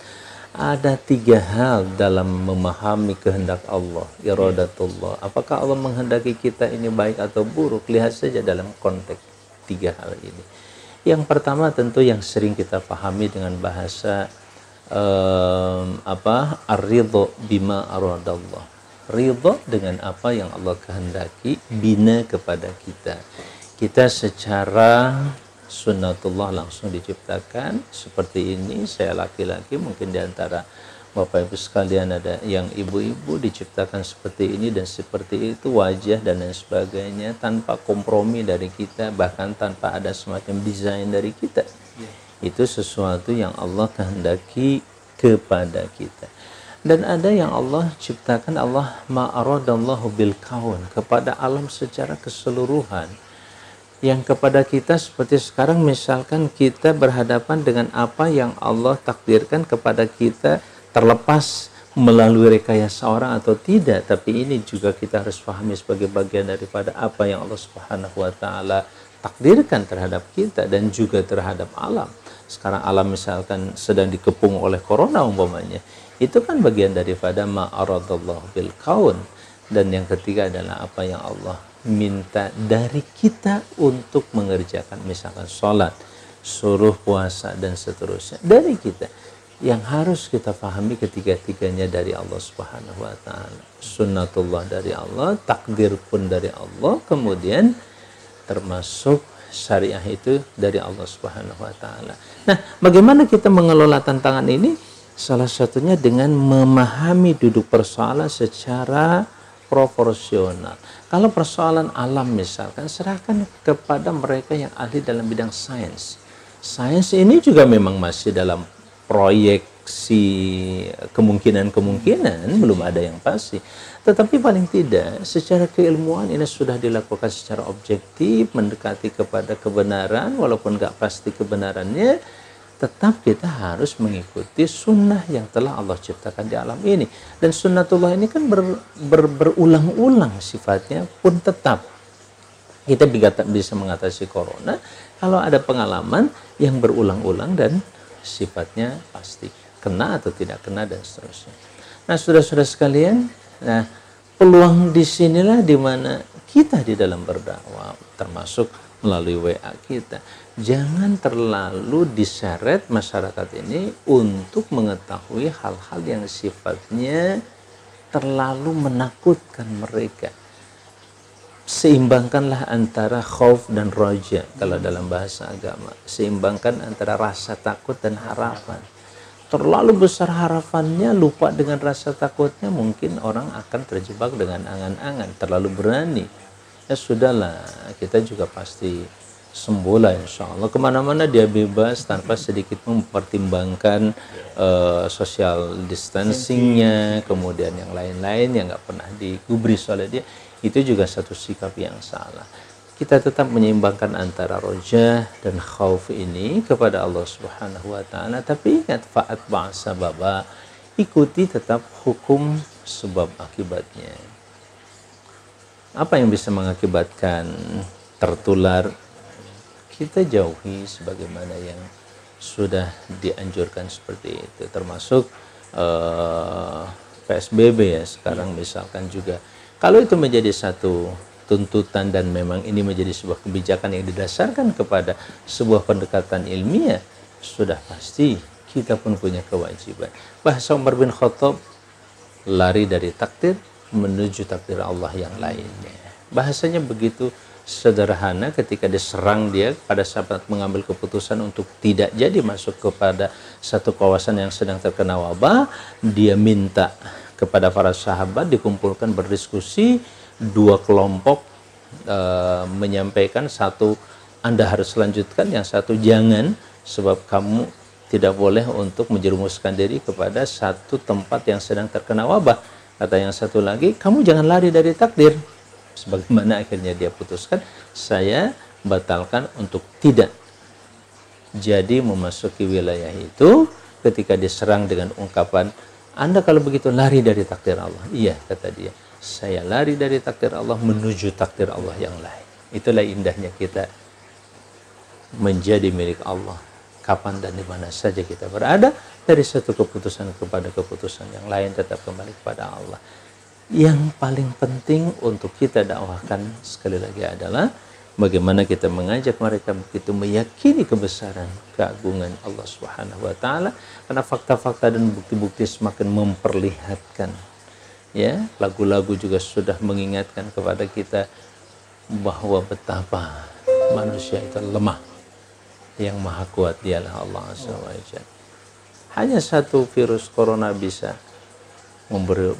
ada tiga hal dalam memahami kehendak Allah, iradatullah. Apakah Allah menghendaki kita ini baik atau buruk? Lihat saja dalam konteks tiga hal ini. Yang pertama tentu yang sering kita pahami dengan bahasa um, apa? Ar-ridho bima aradallah ridho dengan apa yang Allah kehendaki bina kepada kita kita secara sunnatullah langsung diciptakan seperti ini saya laki-laki mungkin di antara Bapak Ibu sekalian ada yang ibu-ibu diciptakan seperti ini dan seperti itu wajah dan lain sebagainya tanpa kompromi dari kita bahkan tanpa ada semacam desain dari kita. Itu sesuatu yang Allah kehendaki kepada kita. Dan ada yang Allah ciptakan Allah ma'aradallahu bil kaun kepada alam secara keseluruhan. Yang kepada kita seperti sekarang misalkan kita berhadapan dengan apa yang Allah takdirkan kepada kita terlepas melalui rekayasa orang atau tidak tapi ini juga kita harus pahami sebagai bagian daripada apa yang Allah Subhanahu wa taala takdirkan terhadap kita dan juga terhadap alam sekarang alam misalkan sedang dikepung oleh corona umpamanya itu kan bagian daripada ma'aradallah bil kaun dan yang ketiga adalah apa yang Allah minta dari kita untuk mengerjakan misalkan sholat suruh puasa dan seterusnya dari kita yang harus kita pahami ketiga-tiganya dari Allah Subhanahu wa taala. Sunnatullah dari Allah, takdir pun dari Allah, kemudian termasuk syariah itu dari Allah Subhanahu wa taala. Nah, bagaimana kita mengelola tantangan ini? Salah satunya dengan memahami duduk persoalan secara proporsional. Kalau persoalan alam misalkan serahkan kepada mereka yang ahli dalam bidang sains. Sains ini juga memang masih dalam proyeksi kemungkinan-kemungkinan belum ada yang pasti. Tetapi paling tidak secara keilmuan ini sudah dilakukan secara objektif mendekati kepada kebenaran walaupun nggak pasti kebenarannya tetap kita harus mengikuti sunnah yang telah Allah ciptakan di alam ini. Dan sunnatullah ini kan ber, ber, berulang-ulang sifatnya pun tetap. Kita bisa mengatasi corona kalau ada pengalaman yang berulang-ulang dan sifatnya pasti kena atau tidak kena dan seterusnya. Nah sudah-sudah sekalian nah peluang di sinilah di mana kita di dalam berdakwah termasuk melalui WA kita. Jangan terlalu diseret masyarakat ini untuk mengetahui hal-hal yang sifatnya terlalu menakutkan mereka. seimbangkanlah antara khauf dan roja kalau dalam bahasa agama. Seimbangkan antara rasa takut dan harapan terlalu besar harapannya lupa dengan rasa takutnya mungkin orang akan terjebak dengan angan-angan terlalu berani. Ya sudahlah kita juga pasti sembuh lah insya Allah ke mana-mana dia bebas tanpa sedikit mempertimbangkan uh, social distancingnya kemudian yang lain-lain yang nggak pernah digubris oleh dia. Itu juga satu sikap yang salah kita tetap menyeimbangkan antara roja dan khauf ini kepada Allah Subhanahu wa taala. Tapi ingat faat ba'sa baba ikuti tetap hukum sebab akibatnya. Apa yang bisa mengakibatkan tertular? Kita jauhi sebagaimana yang sudah dianjurkan seperti itu. Termasuk uh, eh, PSBB ya sekarang misalkan juga. Kalau itu menjadi satu tuntutan dan memang ini menjadi sebuah kebijakan yang didasarkan kepada sebuah pendekatan ilmiah, sudah pasti kita pun punya kewajiban. Bahasa Umar bin Khattab lari dari takdir menuju takdir Allah yang lainnya. Bahasanya begitu sederhana ketika diserang dia pada saat mengambil keputusan untuk tidak jadi masuk kepada satu kawasan yang sedang terkena wabah, dia minta kepada para sahabat dikumpulkan berdiskusi dua kelompok e, menyampaikan satu anda harus lanjutkan yang satu jangan sebab kamu tidak boleh untuk menjerumuskan diri kepada satu tempat yang sedang terkena wabah kata yang satu lagi kamu jangan lari dari takdir sebagaimana akhirnya dia putuskan saya batalkan untuk tidak jadi memasuki wilayah itu ketika diserang dengan ungkapan anda kalau begitu lari dari takdir Allah. Iya, kata dia. Saya lari dari takdir Allah menuju takdir Allah yang lain. Itulah indahnya kita menjadi milik Allah. Kapan dan di mana saja kita berada, dari satu keputusan kepada keputusan yang lain tetap kembali kepada Allah. Yang paling penting untuk kita dakwahkan sekali lagi adalah bagaimana kita mengajak mereka begitu meyakini kebesaran keagungan Allah Subhanahu wa taala karena fakta-fakta dan bukti-bukti semakin memperlihatkan ya lagu-lagu juga sudah mengingatkan kepada kita bahwa betapa manusia itu lemah yang maha kuat dialah Allah SWT hanya satu virus corona bisa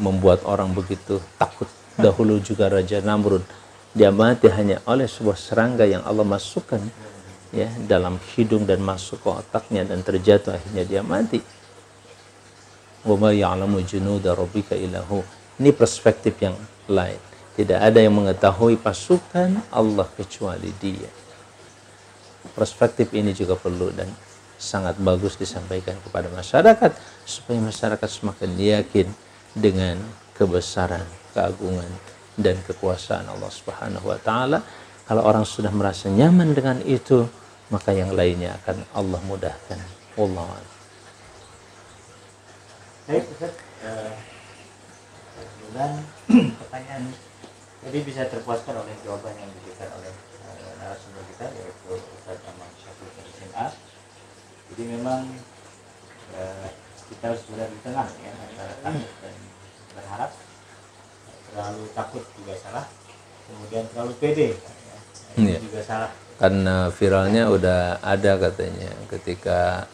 membuat orang begitu takut dahulu juga Raja Namrud dia mati hanya oleh sebuah serangga yang Allah masukkan ya dalam hidung dan masuk ke otaknya dan terjatuh akhirnya dia mati. Wa. Ini perspektif yang lain. Tidak ada yang mengetahui pasukan Allah kecuali Dia. Perspektif ini juga perlu dan sangat bagus disampaikan kepada masyarakat supaya masyarakat semakin yakin dengan kebesaran, keagungan dan kekuasaan Allah Subhanahu wa taala. Kalau orang sudah merasa nyaman dengan itu, maka yang lainnya akan Allah mudahkan. Wallahu a'lam. Baik, Ustaz. Uh, pertanyaan jadi bisa terpuaskan oleh jawaban yang diberikan oleh uh, narasumber kita yaitu Ustaz Aman Syafiq SMA. Jadi memang uh, kita harus berada di tengah ya antara takut dan berharap terlalu takut juga salah kemudian terlalu pede ya, juga salah. Karena viralnya udah ada katanya ketika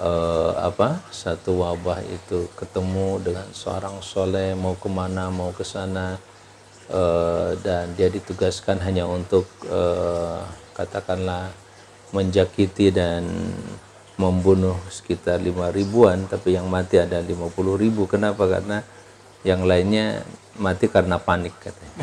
uh, apa satu wabah itu ketemu dengan seorang soleh mau ke mana mau ke sana uh, dan dia ditugaskan hanya untuk uh, katakanlah menjakiti dan membunuh sekitar lima ribuan tapi yang mati ada lima puluh ribu kenapa karena yang lainnya mati karena panik katanya.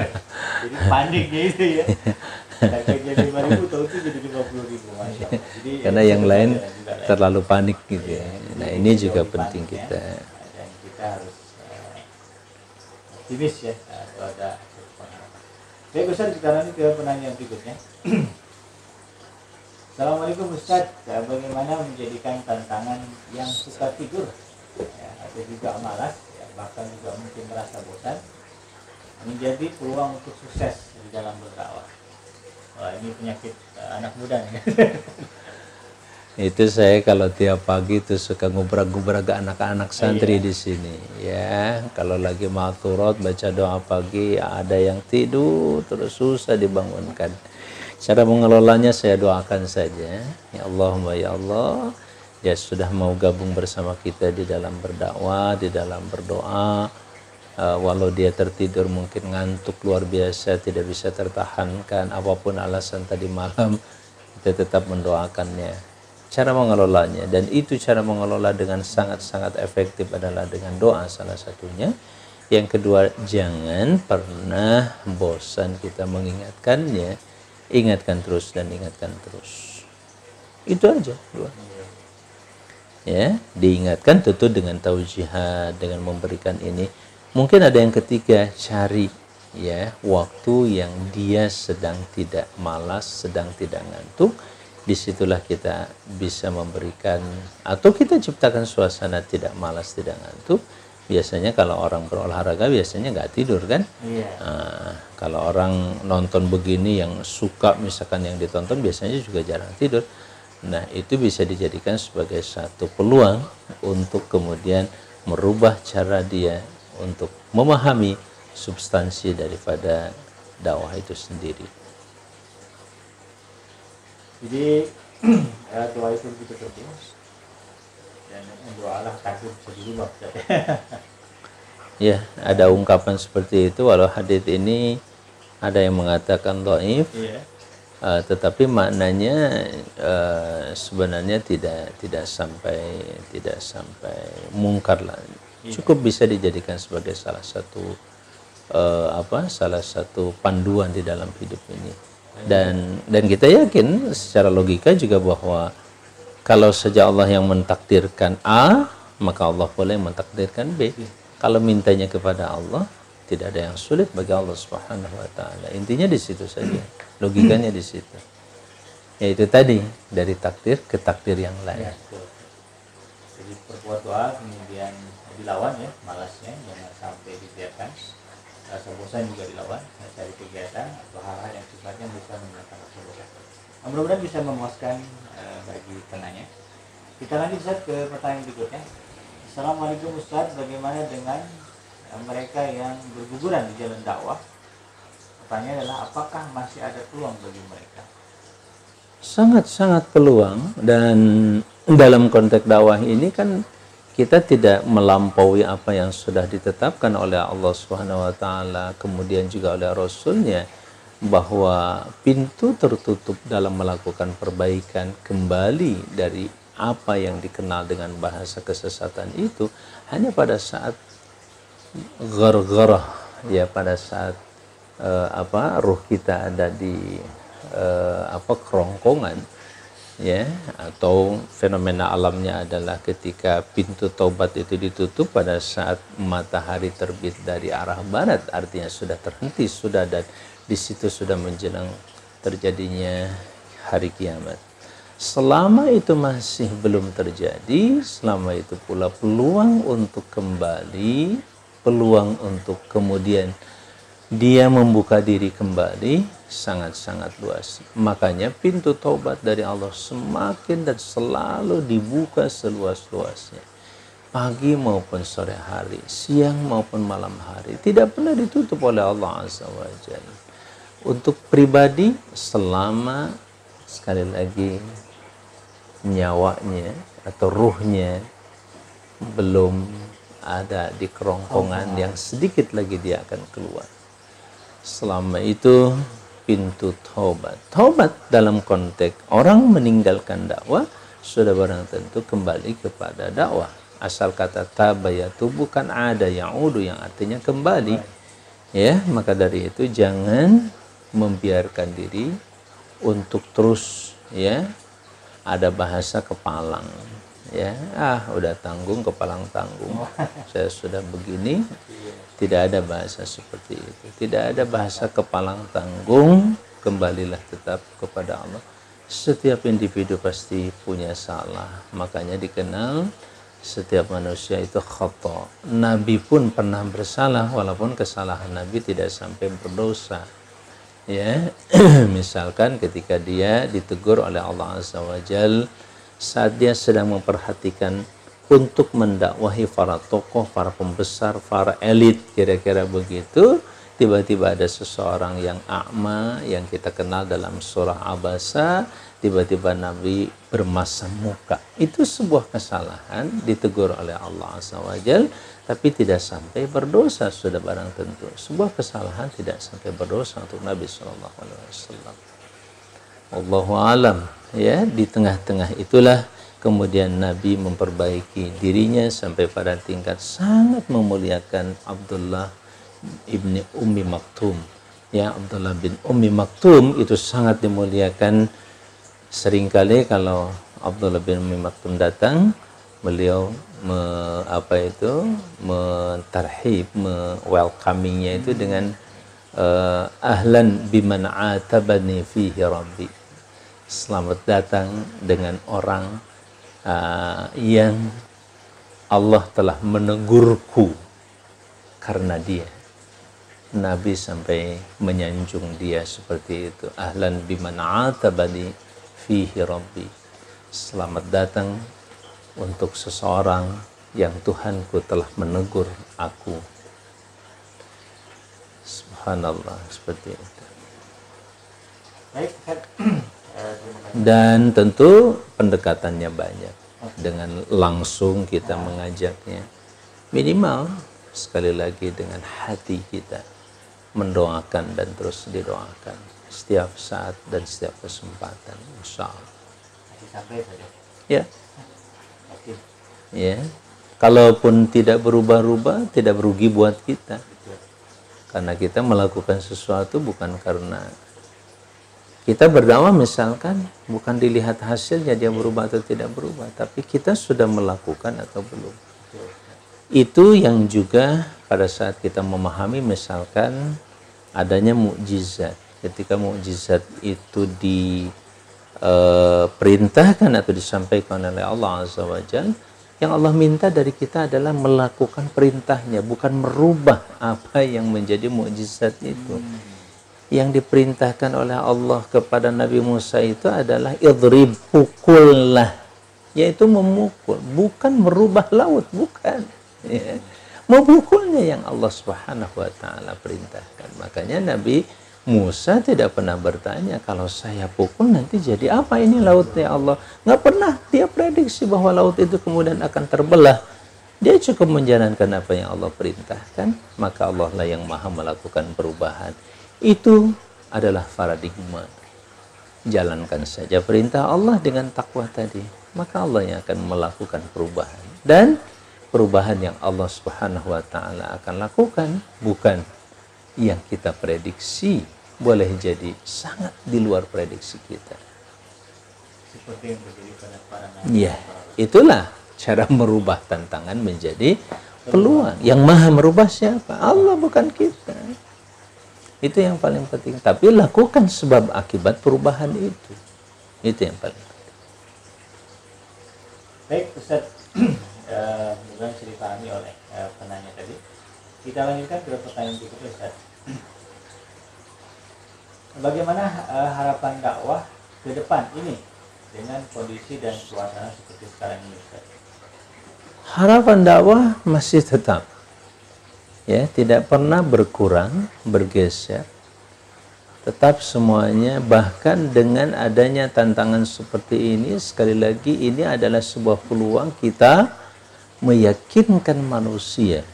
<laughs> jadi paniknya itu ya. <laughs> jadi lima ribu tahu itu jadi lima puluh ribu. Jadi, karena yang lain terlalu panik gitu ya. Nah ini juga penting ya. kita. Dan kita harus uh, optimis ya kalau ada Baik Ustaz sekarang ini ke penanya berikutnya. <clears throat> Assalamualaikum Ustaz, bagaimana menjadikan tantangan yang suka tidur ya, atau juga malas bahkan juga mungkin merasa bosan menjadi peluang untuk sukses di dalam berdakwah. Wah, ini penyakit uh, anak muda nih. <laughs> itu saya kalau tiap pagi itu suka ngubrak-ngubrak anak-anak santri di sini ya. Kalau lagi maturot baca doa pagi ada yang tidur terus susah dibangunkan. Cara mengelolanya saya doakan saja. Ya Allahumma ya Allah. Ya sudah mau gabung bersama kita di dalam berdakwah di dalam berdoa uh, walau dia tertidur mungkin ngantuk luar biasa tidak bisa tertahankan apa pun alasan tadi malam kita tetap mendoakannya. Cara mengelolanya dan itu cara mengelola dengan sangat-sangat efektif adalah dengan doa salah satunya. Yang kedua jangan pernah bosan kita mengingatkannya. Ingatkan terus dan ingatkan terus. Itu aja dua. Ya diingatkan tentu dengan taujihat dengan memberikan ini mungkin ada yang ketiga cari ya waktu yang dia sedang tidak malas sedang tidak ngantuk. Di situlah kita bisa memberikan atau kita ciptakan suasana tidak malas tidak ngantuk. Biasanya kalau orang berolahraga biasanya nggak tidur kan? Iya. nah, kalau orang nonton begini yang suka misalkan yang ditonton biasanya juga jarang tidur. Nah itu bisa dijadikan sebagai satu peluang untuk kemudian merubah cara dia untuk memahami substansi daripada dakwah itu sendiri jadi ya, doa itu begitu terus dan doalah takdir bisa dirubah ya ada ungkapan seperti itu walau hadis ini ada yang mengatakan doif yeah. uh, tetapi maknanya uh, sebenarnya tidak tidak sampai tidak sampai mungkar lah. Cukup bisa dijadikan sebagai salah satu uh, apa salah satu panduan di dalam hidup ini. Dan dan kita yakin secara logika juga bahwa kalau saja Allah yang mentakdirkan A maka Allah boleh mentakdirkan B. Kalau mintanya kepada Allah tidak ada yang sulit bagi Allah Subhanahu wa taala. Intinya di situ saja. Logikanya di situ. Yaitu tadi dari takdir ke takdir yang lain. Ya, jadi doa kemudian dilawan ya malasnya jangan sampai dibiarkan. Rasa bosan juga dilawan cari kegiatan atau hal-hal yang sifatnya bukan menyebabkan rasa bosan. Nah, mudah-mudahan bisa memuaskan uh, bagi penanya. Kita lanjut Ustaz ke pertanyaan berikutnya. Assalamualaikum Ustaz. Bagaimana dengan uh, mereka yang berguguran di jalan dakwah? Pertanyaan adalah apakah masih ada peluang bagi mereka? Sangat-sangat peluang dan dalam konteks dakwah ini kan kita tidak melampaui apa yang sudah ditetapkan oleh Allah Subhanahu wa taala kemudian juga oleh rasulnya bahwa pintu tertutup dalam melakukan perbaikan kembali dari apa yang dikenal dengan bahasa kesesatan itu hanya pada saat gargarah ya pada saat uh, apa ruh kita ada di uh, apa kerongkongan ya atau fenomena alamnya adalah ketika pintu taubat itu ditutup pada saat matahari terbit dari arah barat artinya sudah terhenti sudah dan di situ sudah menjelang terjadinya hari kiamat. Selama itu masih belum terjadi selama itu pula peluang untuk kembali peluang untuk kemudian dia membuka diri kembali sangat-sangat luas. Makanya pintu taubat dari Allah semakin dan selalu dibuka seluas-luasnya. Pagi maupun sore hari, siang maupun malam hari, tidak pernah ditutup oleh Allah Azza wa Jalla. Untuk pribadi selama sekali lagi nyawanya atau ruhnya belum ada di kerongkongan yang sedikit lagi dia akan keluar. Selama itu pintu taubat. Taubat dalam konteks orang meninggalkan dakwah sudah barang tentu kembali kepada dakwah. Asal kata tabayatu bukan ada yang udu yang artinya kembali. Ya, maka dari itu jangan membiarkan diri untuk terus ya ada bahasa kepalang ya ah udah tanggung kepalang tanggung saya sudah begini tidak ada bahasa seperti itu. Tidak ada bahasa kepalang tanggung. Kembalilah tetap kepada Allah. Setiap individu pasti punya salah. Makanya dikenal setiap manusia itu khata. Nabi pun pernah bersalah walaupun kesalahan Nabi tidak sampai berdosa. Ya, <clears throat> misalkan ketika dia ditegur oleh Allah Azza wa Jal saat dia sedang memperhatikan untuk mendakwahi para tokoh, para pembesar, para elit, kira-kira begitu. Tiba-tiba ada seseorang yang a'ma yang kita kenal dalam surah Abasa, tiba-tiba Nabi bermasam muka. Itu sebuah kesalahan ditegur oleh Allah SWT, tapi tidak sampai berdosa sudah barang tentu. Sebuah kesalahan tidak sampai berdosa untuk Nabi SAW. Allahu alam ya di tengah-tengah itulah kemudian Nabi memperbaiki dirinya sampai pada tingkat sangat memuliakan Abdullah ibni Ummi Maktum. Ya Abdullah bin Ummi Maktum itu sangat dimuliakan. Seringkali kalau Abdullah bin Ummi Maktum datang beliau me, apa itu mentarhib me welcomingnya itu dengan uh, ahlan biman atabani fihi rabbi. Selamat datang dengan orang uh, yang Allah telah menegurku karena dia. Nabi sampai menyanjung dia seperti itu. Ahlan biman atabani fihi rabbi. Selamat datang untuk seseorang yang Tuhanku telah menegur aku. Subhanallah seperti itu. Baik, dan tentu pendekatannya banyak. Dengan langsung kita mengajaknya. Minimal sekali lagi dengan hati kita mendoakan dan terus didoakan. Setiap saat dan setiap kesempatan insya Allah. Ya. Ya. Kalaupun tidak berubah-ubah tidak berugi buat kita. Karena kita melakukan sesuatu bukan karena kita berdakwah misalkan bukan dilihat hasilnya dia berubah atau tidak berubah, tapi kita sudah melakukan atau belum. Itu yang juga pada saat kita memahami misalkan adanya mukjizat. Ketika mukjizat itu diperintahkan eh, atau disampaikan oleh Allah Azza wa yang Allah minta dari kita adalah melakukan perintahnya, bukan merubah apa yang menjadi mukjizat itu. Hmm yang diperintahkan oleh Allah kepada Nabi Musa itu adalah idrib pukullah. Yaitu memukul bukan merubah laut bukan. Ya. memukulnya yang Allah Subhanahu wa taala perintahkan. Makanya Nabi Musa tidak pernah bertanya kalau saya pukul nanti jadi apa ini lautnya Allah? Nggak pernah. Dia prediksi bahwa laut itu kemudian akan terbelah. Dia cukup menjalankan apa yang Allah perintahkan. Maka Allah lah yang maha melakukan perubahan itu adalah paradigma. Jalankan saja perintah Allah dengan takwa tadi, maka Allah yang akan melakukan perubahan. Dan perubahan yang Allah Subhanahu wa taala akan lakukan bukan yang kita prediksi, boleh jadi sangat di luar prediksi kita. Seperti yang terjadi pada para nabi. Ya, itulah cara merubah tantangan menjadi peluang. Yang maha merubah siapa? Allah bukan kita. Itu yang paling penting. Tapi lakukan sebab akibat perubahan itu. Itu yang paling penting. Baik, Ustaz. uh, mudah dipahami oleh uh, penanya tadi. Kita lanjutkan ke pertanyaan berikutnya, Ustaz. <clears throat> Bagaimana uh, harapan dakwah ke depan ini dengan kondisi dan suasana seperti sekarang ini, Ustaz? Harapan dakwah masih tetap ya tidak pernah berkurang bergeser. Tetap semuanya bahkan dengan adanya tantangan seperti ini sekali lagi ini adalah sebuah peluang kita meyakinkan manusia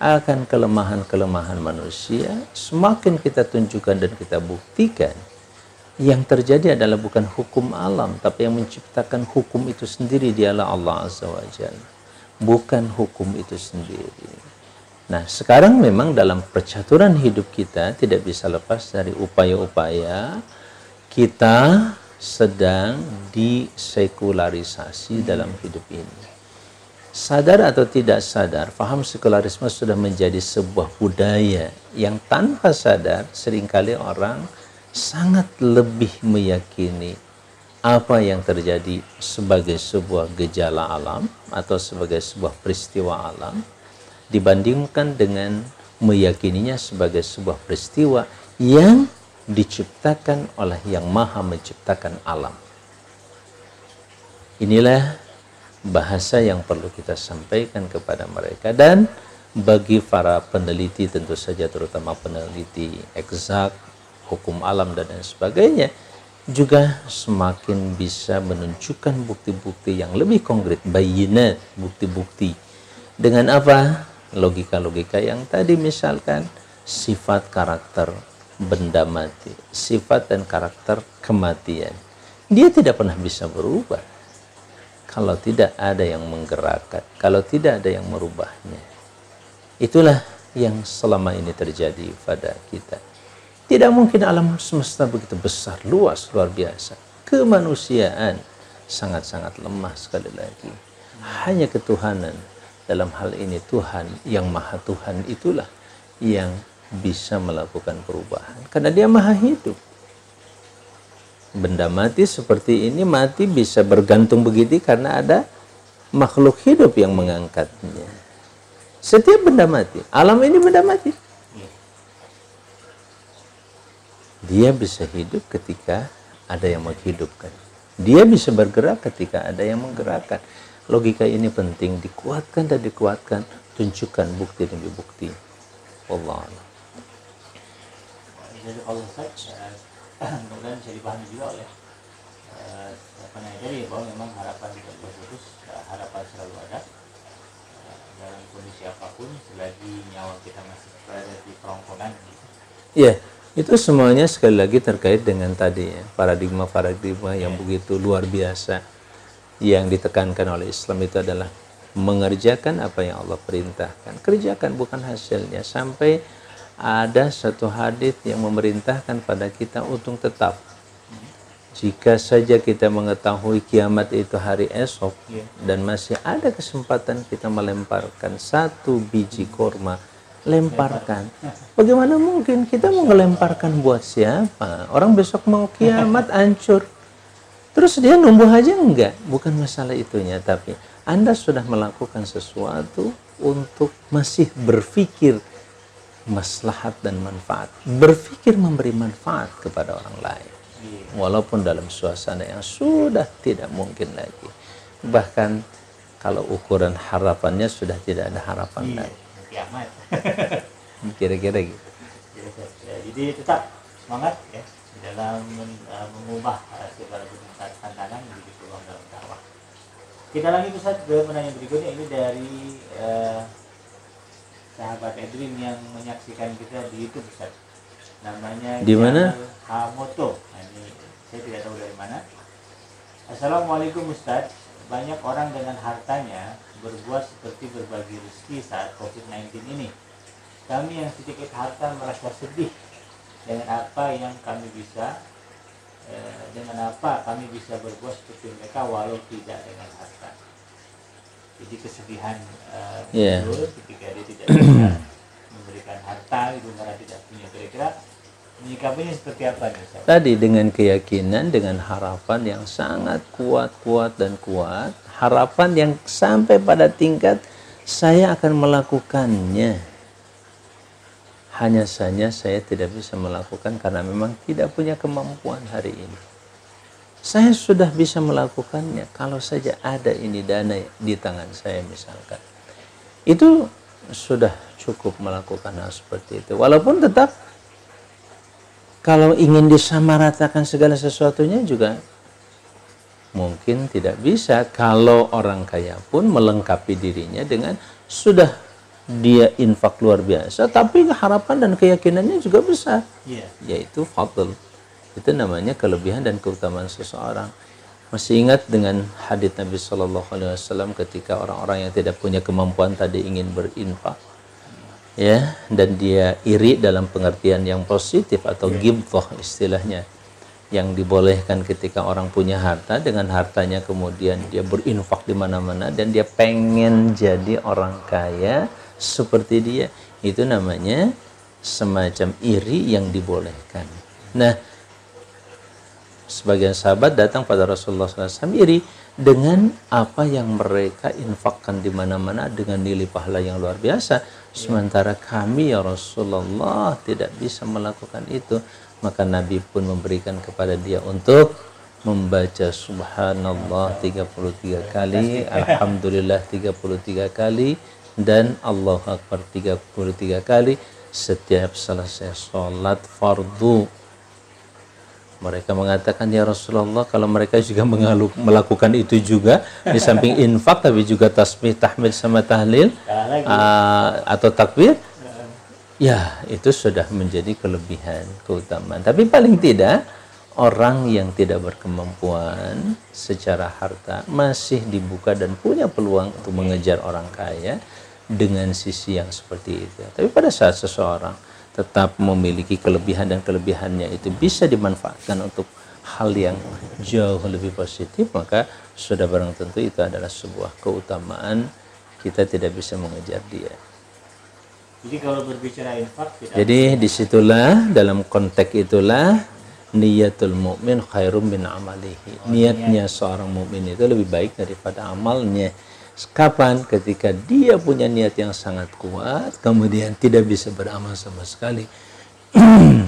akan kelemahan-kelemahan manusia. Semakin kita tunjukkan dan kita buktikan yang terjadi adalah bukan hukum alam tapi yang menciptakan hukum itu sendiri dialah Allah Azza wa Jalla. Bukan hukum itu sendiri Nah, sekarang memang dalam percaturan hidup kita tidak bisa lepas dari upaya-upaya kita sedang disekularisasi dalam hidup ini. Sadar atau tidak sadar, faham sekularisme sudah menjadi sebuah budaya yang tanpa sadar sering kali orang sangat lebih meyakini apa yang terjadi sebagai sebuah gejala alam atau sebagai sebuah peristiwa alam dibandingkan dengan meyakininya sebagai sebuah peristiwa yang diciptakan oleh yang maha menciptakan alam. inilah bahasa yang perlu kita sampaikan kepada mereka. Dan bagi para peneliti tentu saja terutama peneliti eksak hukum alam dan lain sebagainya juga semakin bisa menunjukkan bukti-bukti yang lebih konkret. Bayinat bukti-bukti. Dengan apa logika-logika yang tadi misalkan sifat karakter benda mati sifat dan karakter kematian dia tidak pernah bisa berubah kalau tidak ada yang menggerakkan, kalau tidak ada yang merubahnya. Itulah yang selama ini terjadi pada kita. Tidak mungkin alam semesta begitu besar, luas, luar biasa. Kemanusiaan sangat-sangat lemah sekali lagi. Hanya ketuhanan dalam hal ini Tuhan yang maha Tuhan itulah yang bisa melakukan perubahan. Karena dia maha hidup benda mati seperti ini mati bisa bergantung begitu karena ada makhluk hidup yang mengangkatnya. Setiap benda mati, alam ini benda mati. Dia bisa hidup ketika ada yang menghidupkan. Dia bisa bergerak ketika ada yang menggerakkan. Logika ini penting dikuatkan dan dikuatkan, tunjukkan bukti demi bukti. Allah. Jadi kalau saya <clears throat> mudah-mudahan bisa dipahami juga oleh penanya tadi bahwa memang harapan tidak boleh putus uh, harapan selalu ada dalam kondisi apa pun selagi nyawa kita masih berada di kerongkongan gitu. Iya, itu semuanya sekali lagi terkait dengan tadi ya, paradigma-paradigma yang yeah. begitu luar biasa yang ditekankan oleh Islam itu adalah mengerjakan apa yang Allah perintahkan. Kerjakan bukan hasilnya. Sampai ada satu hadis yang memerintahkan pada kita untuk tetap. Jika saja kita mengetahui kiamat itu hari esok yeah. dan masih ada kesempatan kita melemparkan satu biji korma lemparkan. Bagaimana mungkin kita mau melemparkan buat siapa? Orang besok mau kiamat hancur terus dia numbuh aja enggak bukan masalah itunya tapi anda sudah melakukan sesuatu untuk masih berpikir maslahat dan manfaat. Berpikir memberi manfaat kepada orang lain. Walaupun dalam suasana yang sudah tidak mungkin lagi. Bahkan kalau ukuran harapannya sudah tidak ada harapan iya, lagi. <laughs> Kira-kira gitu. Ya, jadi tetap semangat ya dalam uh, mengubah uh, segala bentuk tantangan menjadi peluang dalam dakwah. Kita lanjut Ustaz ke pertanyaan berikutnya ini dari uh, sahabat Edwin yang menyaksikan kita di YouTube Ustaz. Namanya di mana? Hamoto. Nah, ini saya tidak tahu dari mana. Assalamualaikum Ustaz. Banyak orang dengan hartanya berbuat seperti berbagi rezeki saat COVID-19 ini. Kami yang sedikit harta merasa sedih dengan apa yang kami bisa eh, dengan apa kami bisa berbuat seperti mereka walau tidak dengan harta jadi kesedihan uh, yeah. ketika dia tidak bisa <clears throat> memberikan harta itu karena tidak punya kira-kira menyikapinya seperti apa nih Ustaz? Tadi dengan keyakinan dengan harapan yang sangat kuat kuat dan kuat harapan yang sampai pada tingkat saya akan melakukannya hanya saja saya tidak bisa melakukan karena memang tidak punya kemampuan hari ini saya sudah bisa melakukannya kalau saja ada ini dana di tangan saya misalkan. Itu sudah cukup melakukan hal seperti itu. Walaupun tetap kalau ingin disamaratakan segala sesuatunya juga mungkin tidak bisa kalau orang kaya pun melengkapi dirinya dengan sudah dia infak luar biasa tapi harapan dan keyakinannya juga besar yeah. yaitu fadl itu namanya kelebihan dan keutamaan seseorang. Masih ingat dengan hadits Nabi Shallallahu Alaihi Wasallam ketika orang-orang yang tidak punya kemampuan tadi ingin berinfak, ya, dan dia iri dalam pengertian yang positif atau yeah. gibtoh istilahnya, yang dibolehkan ketika orang punya harta dengan hartanya kemudian dia berinfak di mana-mana dan dia pengen jadi orang kaya seperti dia, itu namanya semacam iri yang dibolehkan. Nah, sebagian sahabat datang pada Rasulullah SAW iri dengan apa yang mereka infakkan di mana-mana dengan nilai pahala yang luar biasa. Sementara kami ya Rasulullah tidak bisa melakukan itu. Maka Nabi pun memberikan kepada dia untuk membaca subhanallah 33 kali, alhamdulillah 33 kali dan Allah akbar 33 kali setiap selesai sholat fardu. Mereka mengatakan ya Rasulullah kalau mereka juga mengaluk, melakukan itu juga di samping infak tapi juga tasbih, tahmid sama tahlil uh, atau takbir? Ya itu sudah menjadi kelebihan keutamaan. Tapi paling tidak orang yang tidak berkemampuan secara harta masih dibuka dan punya peluang untuk mengejar orang kaya dengan sisi yang seperti itu. Tapi pada saat seseorang tetap memiliki kelebihan dan kelebihannya itu bisa dimanfaatkan untuk hal yang jauh lebih positif maka sudah barang tentu itu adalah sebuah keutamaan kita tidak bisa mengejar dia. Jadi kalau berbicara infak tidak Jadi di situlah dalam konteks itulah niatul mukmin khairum min amalihi. Niatnya seorang mukmin itu lebih baik daripada amalnya. Kapan? Ketika dia punya niat yang sangat kuat, kemudian tidak bisa beramal sama sekali. <clears throat>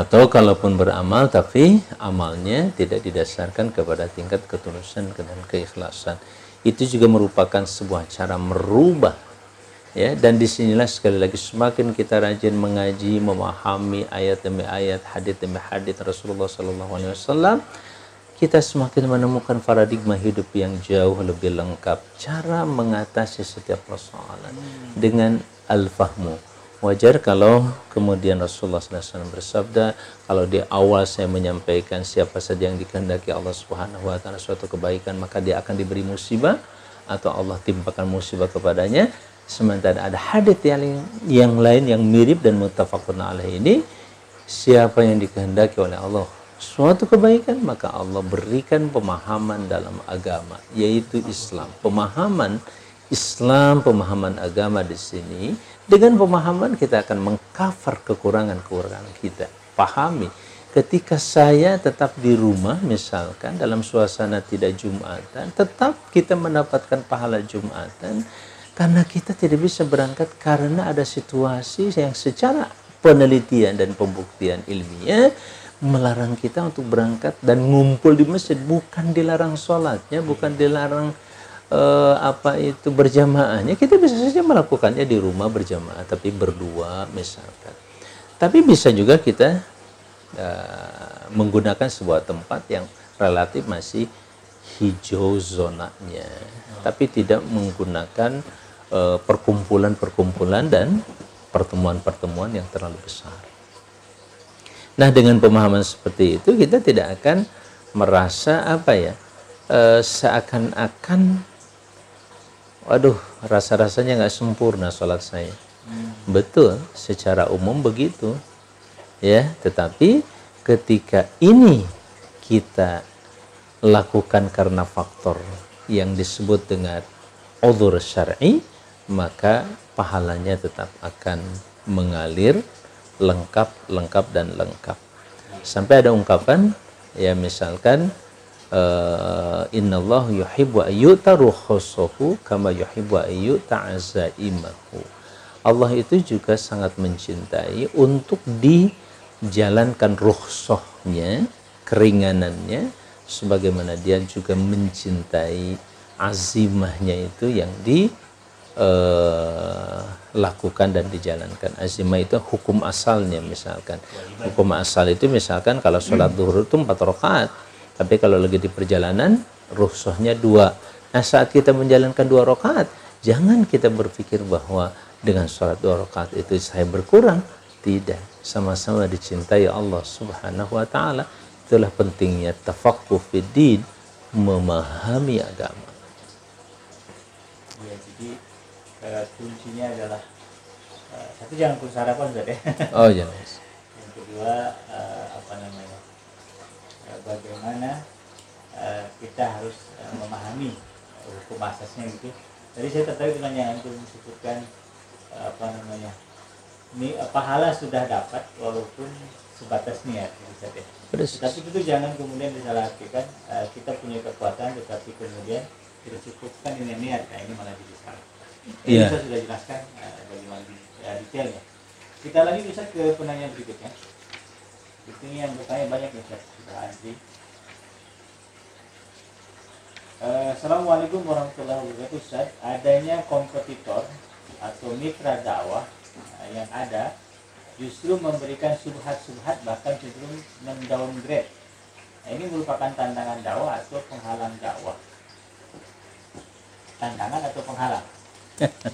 Atau kalaupun beramal tapi amalnya tidak didasarkan kepada tingkat ketulusan dan keikhlasan. Itu juga merupakan sebuah cara merubah ya dan di sinilah sekali lagi semakin kita rajin mengaji memahami ayat demi ayat hadis demi hadis Rasulullah Sallallahu Alaihi Wasallam kita semakin menemukan paradigma hidup yang jauh lebih lengkap. Cara mengatasi setiap persoalan dengan al-fahmu. Wajar kalau kemudian Rasulullah SAW bersabda kalau di awal saya menyampaikan siapa saja yang dikehendaki Allah Subhanahu wa taala suatu kebaikan maka dia akan diberi musibah atau Allah timpakan musibah kepadanya. Sementara ada hadis yang yang lain yang mirip dan mutafakun alaih ini siapa yang dikehendaki oleh Allah suatu kebaikan maka Allah berikan pemahaman dalam agama yaitu Islam. Pemahaman Islam pemahaman agama di sini dengan pemahaman kita akan mengcover kekurangan-kekurangan kita. Pahami ketika saya tetap di rumah misalkan dalam suasana tidak Jumatan tetap kita mendapatkan pahala Jumatan karena kita tidak bisa berangkat karena ada situasi yang secara penelitian dan pembuktian ilmiah melarang kita untuk berangkat dan ngumpul di masjid. Bukan dilarang sholatnya bukan dilarang uh, apa itu berjamaahnya. Kita bisa saja melakukannya di rumah berjamaah tapi berdua misalkan. Tapi bisa juga kita uh, menggunakan sebuah tempat yang relatif masih hijau zonanya tapi tidak menggunakan eh, perkumpulan-perkumpulan uh, dan pertemuan-pertemuan yang terlalu besar Nah dengan pemahaman seperti itu kita tidak akan merasa apa ya e, seakan-akan waduh rasa-rasanya nggak sempurna sholat saya. Hmm. Betul, secara umum begitu. Ya, tetapi ketika ini kita lakukan karena faktor yang disebut dengan udzur syar'i, maka pahalanya tetap akan mengalir lengkap, lengkap dan lengkap. Sampai ada ungkapan ya misalkan uh, Allah yuhibbu ayyuta ruhusuhu kama yuhibbu ayyuta azaimahu. Allah itu juga sangat mencintai untuk dijalankan ruhsohnya, keringanannya, sebagaimana dia juga mencintai azimahnya itu yang di uh, lakukan dan dijalankan. Azimah itu hukum asalnya misalkan. Hukum asal itu misalkan kalau sholat duhur itu empat rakaat, tapi kalau lagi di perjalanan ruhsahnya dua. Nah saat kita menjalankan dua rakaat, jangan kita berpikir bahwa dengan sholat dua rakaat itu saya berkurang. Tidak, sama-sama dicintai Allah Subhanahu wa taala. Itulah pentingnya tafaqquh fid memahami agama. Ya, jadi uh, kuncinya adalah uh, satu jangan putus harapan Ustaz ya. <laughs> Oh jangan. Yang kedua uh, apa namanya? Uh, bagaimana uh, kita harus uh, memahami hukum asasnya gitu. Tadi saya tertarik dengan yang antum sebutkan uh, apa namanya? Ini uh, pahala sudah dapat walaupun sebatas niat Ustaz ya. Tapi itu jangan kemudian disalahartikan uh, kita punya kekuatan tetapi kemudian tidak cukupkan dengan niat. Nah ini malah jadi salah. Ini yeah. saya sudah jelaskan uh, bagaimana uh, detailnya. Kita lagi bisa ke penanya berikutnya. itu yang bertanya banyak ya sudah antri Uh, Assalamualaikum warahmatullahi wabarakatuh Ustaz adanya kompetitor atau mitra dakwah yang ada justru memberikan subhat-subhat bahkan cenderung mendowngrade nah, ini merupakan tantangan dakwah atau penghalang dakwah tantangan atau penghalang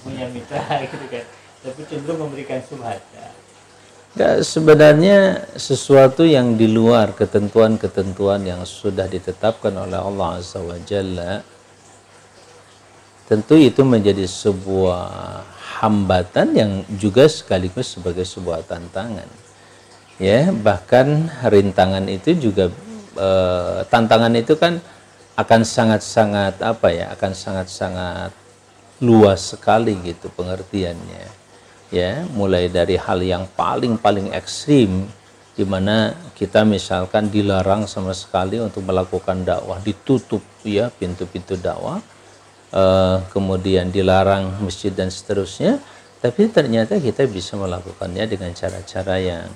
punya mitra <laughs> gitu kan tapi cenderung memberikan subhat ya. Sebenarnya sesuatu yang di luar ketentuan-ketentuan yang sudah ditetapkan oleh Allah Azza wa Jalla tentu itu menjadi sebuah hambatan yang juga sekaligus sebagai sebuah tantangan ya bahkan rintangan itu juga e, tantangan itu kan akan sangat-sangat apa ya akan sangat-sangat luas sekali gitu pengertiannya. Ya mulai dari hal yang paling-paling ekstrim di mana kita misalkan dilarang sama sekali untuk melakukan dakwah ditutup ya pintu-pintu dakwah uh, kemudian dilarang masjid dan seterusnya tapi ternyata kita bisa melakukannya dengan cara-cara yang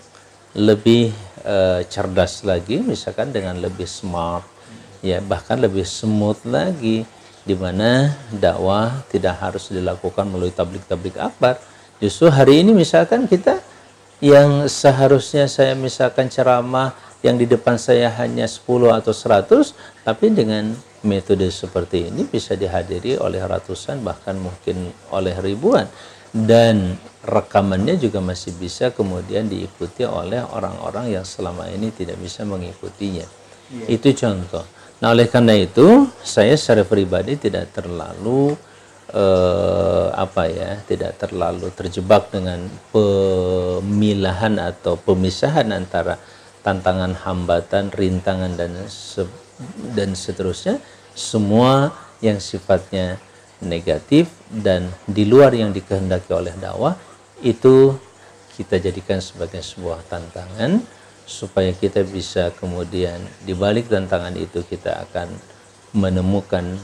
lebih uh, cerdas lagi misalkan dengan lebih smart ya bahkan lebih smooth lagi di mana dakwah tidak harus dilakukan melalui tablik-tablik akbar justru hari ini misalkan kita yang seharusnya saya misalkan ceramah yang di depan saya hanya 10 atau 100 tapi dengan metode seperti ini bisa dihadiri oleh ratusan bahkan mungkin oleh ribuan dan rekamannya juga masih bisa kemudian diikuti oleh orang-orang yang selama ini tidak bisa mengikutinya. Yeah. Itu contoh. Nah, oleh karena itu, saya secara pribadi tidak terlalu eh, apa ya, tidak terlalu terjebak dengan pemilahan atau pemisahan antara tantangan, hambatan, rintangan dan se dan seterusnya, semua yang sifatnya negatif dan di luar yang dikehendaki oleh dakwah itu kita jadikan sebagai sebuah tantangan supaya kita bisa kemudian di balik tantangan itu kita akan menemukan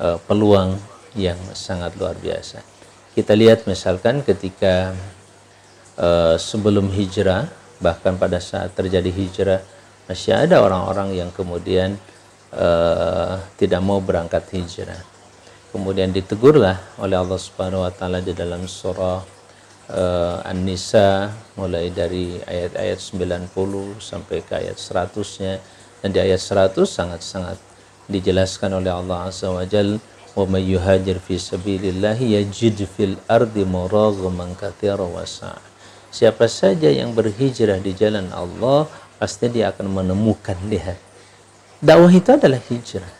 uh, peluang yang sangat luar biasa. Kita lihat misalkan ketika uh, sebelum hijrah bahkan pada saat terjadi hijrah masih ada orang-orang yang kemudian uh, tidak mau berangkat hijrah. Kemudian ditegurlah oleh Allah Subhanahu wa taala di dalam surah uh, An-Nisa mulai dari ayat-ayat 90 sampai ke ayat 100-nya dan di ayat 100 sangat-sangat dijelaskan oleh Allah Azza wa Jal wa may yuhajir fi sabilillahi yajid fil ardi muraghaman katsira wa Siapa saja yang berhijrah di jalan Allah pasti dia akan menemukan lihat. Dakwah itu adalah hijrah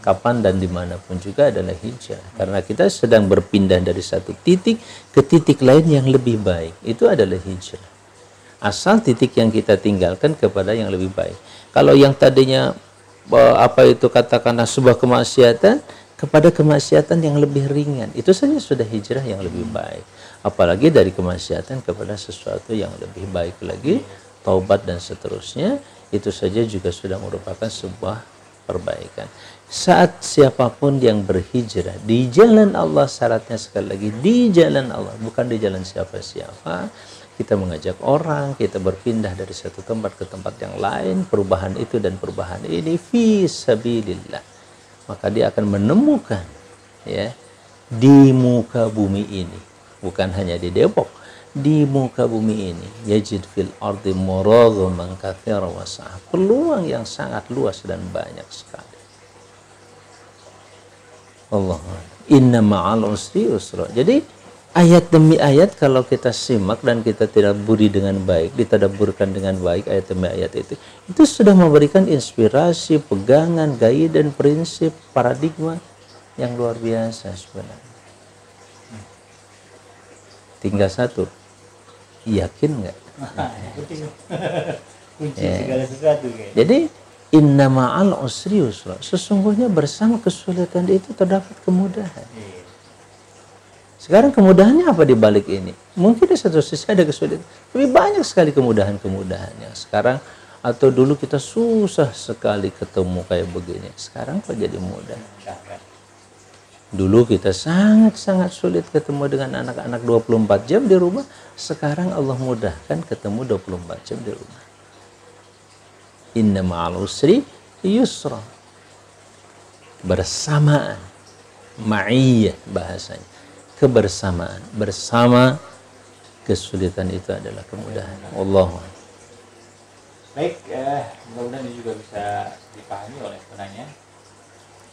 kapan dan di mana pun juga adalah hijrah. Karena kita sedang berpindah dari satu titik ke titik lain yang lebih baik. Itu adalah hijrah. Asal titik yang kita tinggalkan kepada yang lebih baik. Kalau yang tadinya eh, apa itu katakanlah sebuah kemaksiatan kepada kemaksiatan yang lebih ringan. Itu saja sudah hijrah yang lebih baik. Apalagi dari kemaksiatan kepada sesuatu yang lebih baik lagi taubat dan seterusnya itu saja juga sudah merupakan sebuah perbaikan saat siapa pun yang berhijrah di jalan Allah syaratnya sekali lagi di jalan Allah. Bukan di jalan siapa-siapa. Kita mengajak orang kita berpindah dari satu tempat ke tempat yang lain perubahan itu dan perubahan ini fi sabilillah. Maka dia akan menemukan ya di muka bumi ini. Bukan hanya di Depok di muka bumi ini yajid fil ardi peluang yang sangat luas dan banyak sekali Allah. Inna ma'al usri usra. Jadi ayat demi ayat kalau kita simak dan kita tidak budi dengan baik, ditadaburkan dengan baik ayat demi ayat itu, itu sudah memberikan inspirasi, pegangan, gaya dan prinsip, paradigma yang luar biasa sebenarnya. Tinggal satu, yakin nggak? <laughs> Kunci ya. segala sesuatu. Jadi Inna ma'al usri usra. Sesungguhnya bersama kesulitan itu terdapat kemudahan. Sekarang kemudahannya apa di balik ini? Mungkin di satu sisi ada kesulitan. Tapi banyak sekali kemudahan-kemudahan yang sekarang atau dulu kita susah sekali ketemu kayak begini. Sekarang kok jadi mudah. Dulu kita sangat-sangat sulit ketemu dengan anak-anak 24 jam di rumah. Sekarang Allah mudahkan ketemu 24 jam di rumah. Inna ma'al usri yusra. Bersamaan. Ma'iyah bahasanya. Kebersamaan. Bersama kesulitan itu adalah kemudahan. Allah. Baik, eh, mudah-mudahan juga bisa dipahami oleh penanya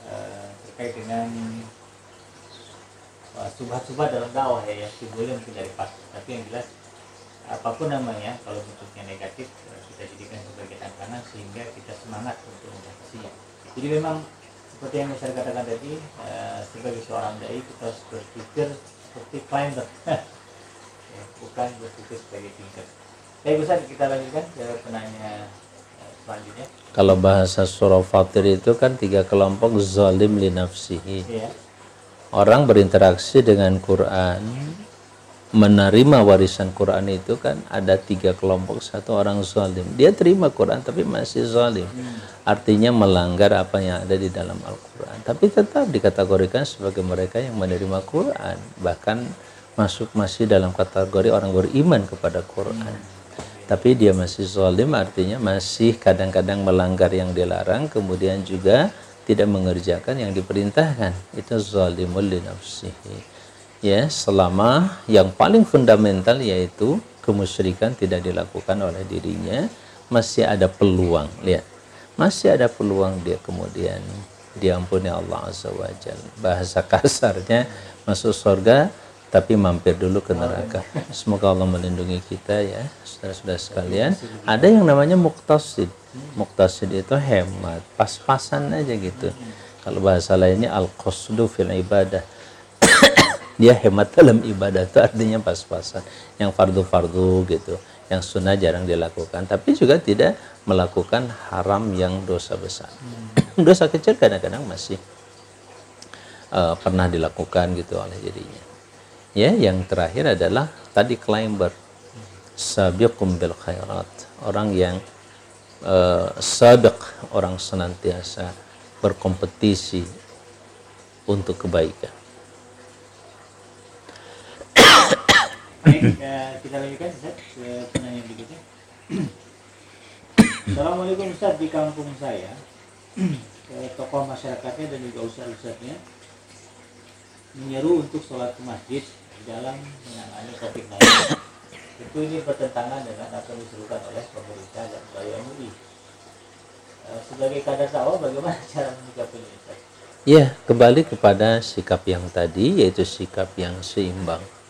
eh, terkait dengan uh, subhat-subhat dalam dakwah ya yang timbulnya mungkin dari pas tapi yang jelas apa pun namanya kalau bentuknya negatif eh, kita jadikan sebagai tantangan sehingga kita semangat untuk mengatasinya jadi memang seperti yang saya katakan tadi uh, sebagai seorang dai kita harus berpikir seperti climber <laughs> ya, bukan berpikir sebagai tingkat Baik Ustaz, kita lanjutkan ke penanya uh, selanjutnya. Kalau bahasa surah Fatir itu kan tiga kelompok zalim li nafsihi. Iya. Orang berinteraksi dengan Quran, menerima warisan Quran itu kan ada tiga kelompok. Satu orang zalim. Dia terima Quran tapi masih zalim. Artinya melanggar apa yang ada di dalam Al-Quran. Tapi tetap dikategorikan sebagai mereka yang menerima Quran. Bahkan masuk masih dalam kategori orang beriman kepada Quran tapi dia masih zalim artinya masih kadang-kadang melanggar yang dilarang kemudian juga tidak mengerjakan yang diperintahkan itu zalimul li nafsihi ya selama yang paling fundamental yaitu kemusyrikan tidak dilakukan oleh dirinya masih ada peluang lihat masih ada peluang dia kemudian diampuni Allah azza wajalla bahasa <laughs> kasarnya masuk surga tapi mampir dulu ke neraka. Semoga Allah melindungi kita ya, saudara-saudara sekalian. Ada yang namanya muktasid. Muktasid itu hemat, pas-pasan aja gitu. Kalau bahasa lainnya al-qasdu fil ibadah. Dia hemat <laughs> dalam ibadah itu artinya pas-pasan. Yang fardu-fardu gitu, yang sunnah jarang dilakukan, tapi juga tidak melakukan haram yang dosa besar. <clears throat> dosa kecil kadang-kadang masih uh, pernah dilakukan gitu oleh dirinya ya yang terakhir adalah tadi climber sabiqum bil khairat orang yang uh, sabiq orang senantiasa berkompetisi untuk kebaikan Baik, uh, kita lanjutkan Ustaz ke berikutnya. Assalamualaikum Ustaz di kampung saya eh, tokoh masyarakatnya dan juga ustaz-ustaznya menyeru untuk sholat ke masjid dalam menangani COVID-19. Itu ini bertentangan dengan apa yang diserukan oleh pemerintah dan wilayah MUI. Eh, sebagai kadar dakwah, bagaimana <laughs> cara menyikapi ini? Ya, kembali kepada sikap yang tadi, yaitu sikap yang seimbang.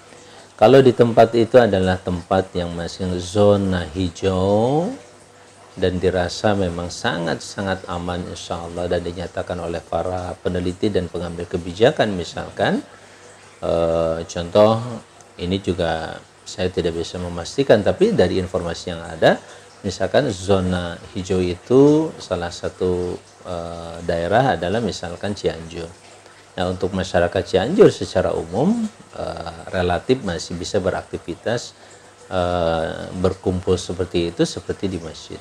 Kalau di tempat itu adalah tempat yang masih zona hijau dan dirasa memang sangat-sangat aman insya Allah dan dinyatakan oleh para peneliti dan pengambil kebijakan misalkan, Uh, contoh ini juga saya tidak bisa memastikan tapi dari informasi yang ada misalkan zona hijau itu salah satu uh, daerah adalah misalkan Cianjur. Nah untuk masyarakat Cianjur secara umum uh, relatif masih bisa beraktivitas uh, berkumpul seperti itu seperti di masjid.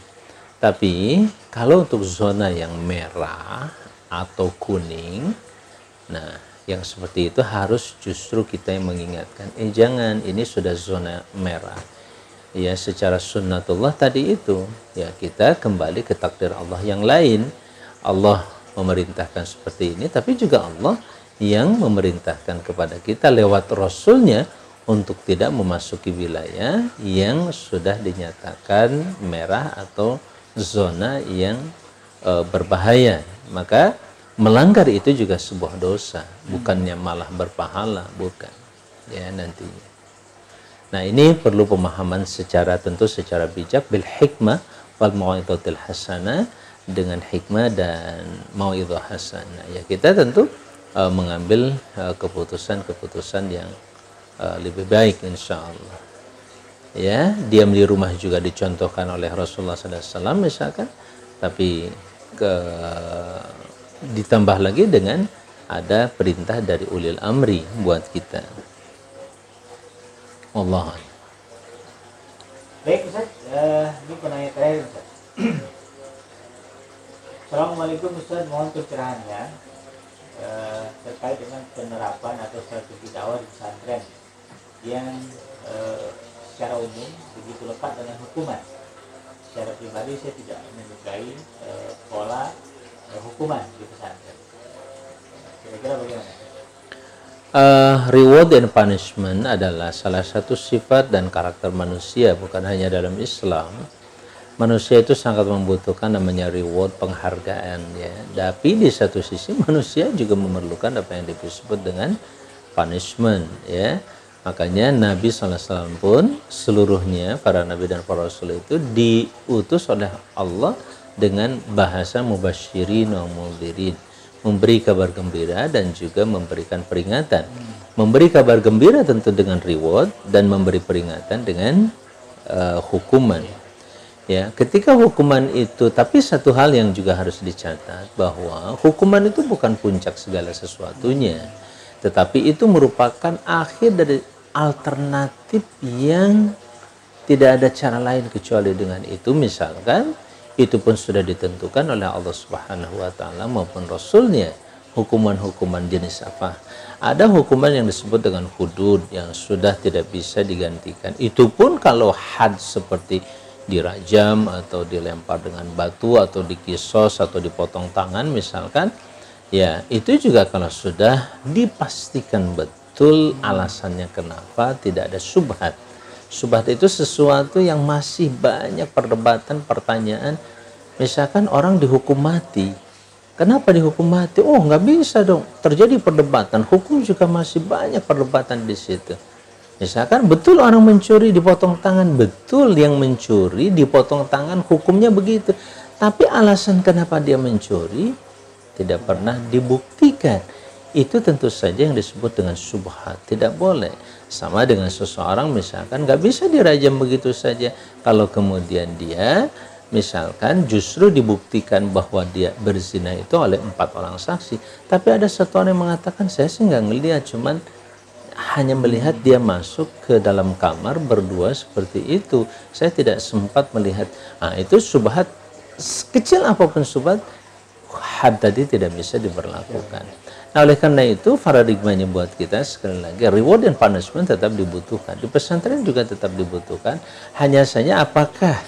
Tapi kalau untuk zona yang merah atau kuning, nah yang seperti itu harus justru kita yang mengingatkan eh jangan ini sudah zona merah ya secara sunnatullah tadi itu ya kita kembali ke takdir Allah yang lain Allah memerintahkan seperti ini tapi juga Allah yang memerintahkan kepada kita lewat Rasulnya untuk tidak memasuki wilayah yang sudah dinyatakan merah atau zona yang e, berbahaya. Maka melanggar itu juga sebuah dosa bukannya malah berpahala bukan. Ya nantinya. Nah ini perlu pemahaman secara tentu secara bijak bil hikmah wal mau'izatil hasanah dengan hikmah dan mau'izah hasanah ya kita tentu uh, mengambil uh, keputusan-keputusan yang uh, lebih baik insya Allah ya diam di rumah juga dicontohkan oleh Rasulullah SAW misalkan tapi ke ditambah lagi dengan ada perintah dari ulil amri buat kita. Allah. Baik Ustaz, uh, ini penanya terakhir Ustaz. <clears throat> Assalamualaikum Ustaz, mohon pencerahannya uh, terkait dengan penerapan atau strategi dakwah di pesantren yang uh, secara umum begitu lekat dengan hukuman secara pribadi saya tidak menyukai uh, pola uh, hukuman di pesantren. Kira-kira bagaimana? Uh, reward and punishment adalah salah satu sifat dan karakter manusia bukan hanya dalam Islam manusia itu sangat membutuhkan namanya reward penghargaan ya. Tapi di satu sisi manusia juga memerlukan apa yang disebut dengan punishment ya. Makanya Nabi SAW pun seluruhnya para nabi dan para rasul itu diutus oleh Allah dengan bahasa mubasyirin wa mudhirin memberi kabar gembira dan juga memberikan peringatan. Memberi kabar gembira tentu dengan reward dan memberi peringatan dengan uh, hukuman ya ketika hukuman itu tapi satu hal yang juga harus dicatat bahwa hukuman itu bukan puncak segala sesuatunya. Tetapi itu merupakan akhir dari alternatif yang tidak ada cara lain kecuali dengan itu. Misalkan itu pun sudah ditentukan oleh Allah Subhanahu wa taala maupun rasulnya. Hukuman-hukuman jenis apa? Ada hukuman yang disebut dengan hudud yang sudah tidak bisa digantikan. Itu pun kalau had seperti dirajam atau dilempar dengan batu atau dikisos atau dipotong tangan misalkan ya itu juga kalau sudah dipastikan betul alasannya kenapa tidak ada subhat. Subhat itu sesuatu yang masih banyak perdebatan pertanyaan. Misalkan orang dihukum mati. Kenapa dihukum mati? Oh nggak bisa dong. Terjadi perdebatan. Hukum juga masih banyak perdebatan di situ Misalkan betul orang mencuri dipotong tangan, betul yang mencuri dipotong tangan hukumnya begitu. Tapi alasan kenapa dia mencuri tidak pernah dibuktikan. Itu tentu saja yang disebut dengan subhat, tidak boleh. Sama dengan seseorang misalkan nggak bisa dirajam begitu saja. Kalau kemudian dia misalkan justru dibuktikan bahwa dia berzina itu oleh empat orang saksi. Tapi ada satu orang yang mengatakan saya sih nggak ngelihat, cuman hanya melihat dia masuk ke dalam kamar berdua seperti itu. Saya tidak sempat melihat. Nah, itu subhat kecil apa pun subhat had tadi tidak bisa diberlakukan. Nah, oleh karena itu paradigmanya buat kita sekali lagi reward dan punishment tetap dibutuhkan. Di pesantren juga tetap dibutuhkan. Hanya saja apakah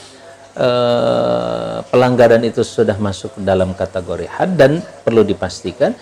eh, pelanggaran itu sudah masuk dalam kategori had dan perlu dipastikan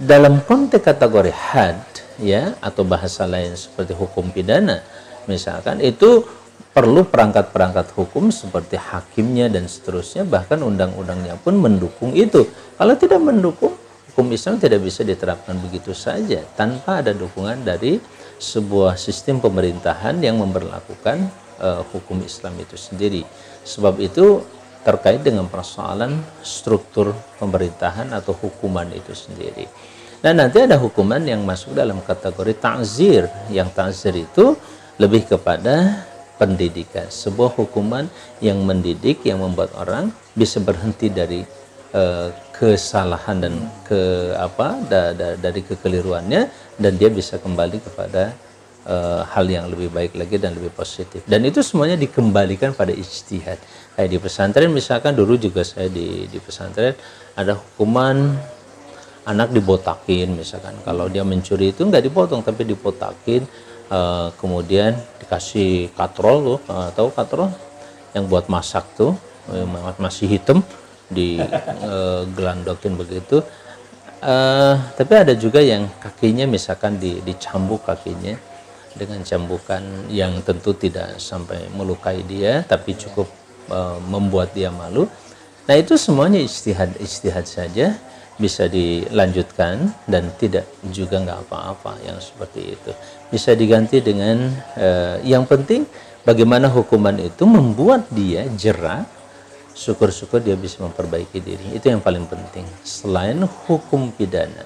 dalam konteks kategori had ya atau bahasa lain seperti hukum pidana misalkan itu perlu perangkat-perangkat hukum seperti hakimnya dan seterusnya bahkan undang-undangnya pun mendukung itu. Kalau tidak mendukung hukum Islam tidak bisa diterapkan begitu saja tanpa ada dukungan dari sebuah sistem pemerintahan yang memperlakukan uh, hukum Islam itu sendiri. Sebab itu terkait dengan persoalan struktur pemerintahan atau hukuman itu sendiri dan nanti ada hukuman yang masuk dalam kategori ta'zir. Yang ta'zir itu lebih kepada pendidikan. Sebuah hukuman yang mendidik, yang membuat orang bisa berhenti dari uh, kesalahan dan ke apa da, da, dari kekeliruannya dan dia bisa kembali kepada uh, hal yang lebih baik lagi dan lebih positif. Dan itu semuanya dikembalikan pada ijtihad. Kayak di pesantren misalkan dulu juga saya di di pesantren ada hukuman anak dibotakin misalkan. Kalau dia mencuri itu nggak dipotong tapi dibotakin uh, kemudian dikasih katrol tuh uh, tahu katrol? Yang buat masak tuh uh, masih hitam di uh, gelandokin begitu. Uh, tapi ada juga yang kakinya misalkan di, dicambuk kakinya dengan cambukan yang tentu tidak sampai melukai dia tapi cukup uh, membuat dia malu. Nah itu semuanya istihad istihad saja bisa dilanjutkan dan tidak juga nggak apa-apa yang seperti itu. Bisa diganti dengan uh, yang penting bagaimana hukuman itu membuat dia jerah syukur-syukur dia bisa memperbaiki diri. Itu yang paling penting selain hukum pidana.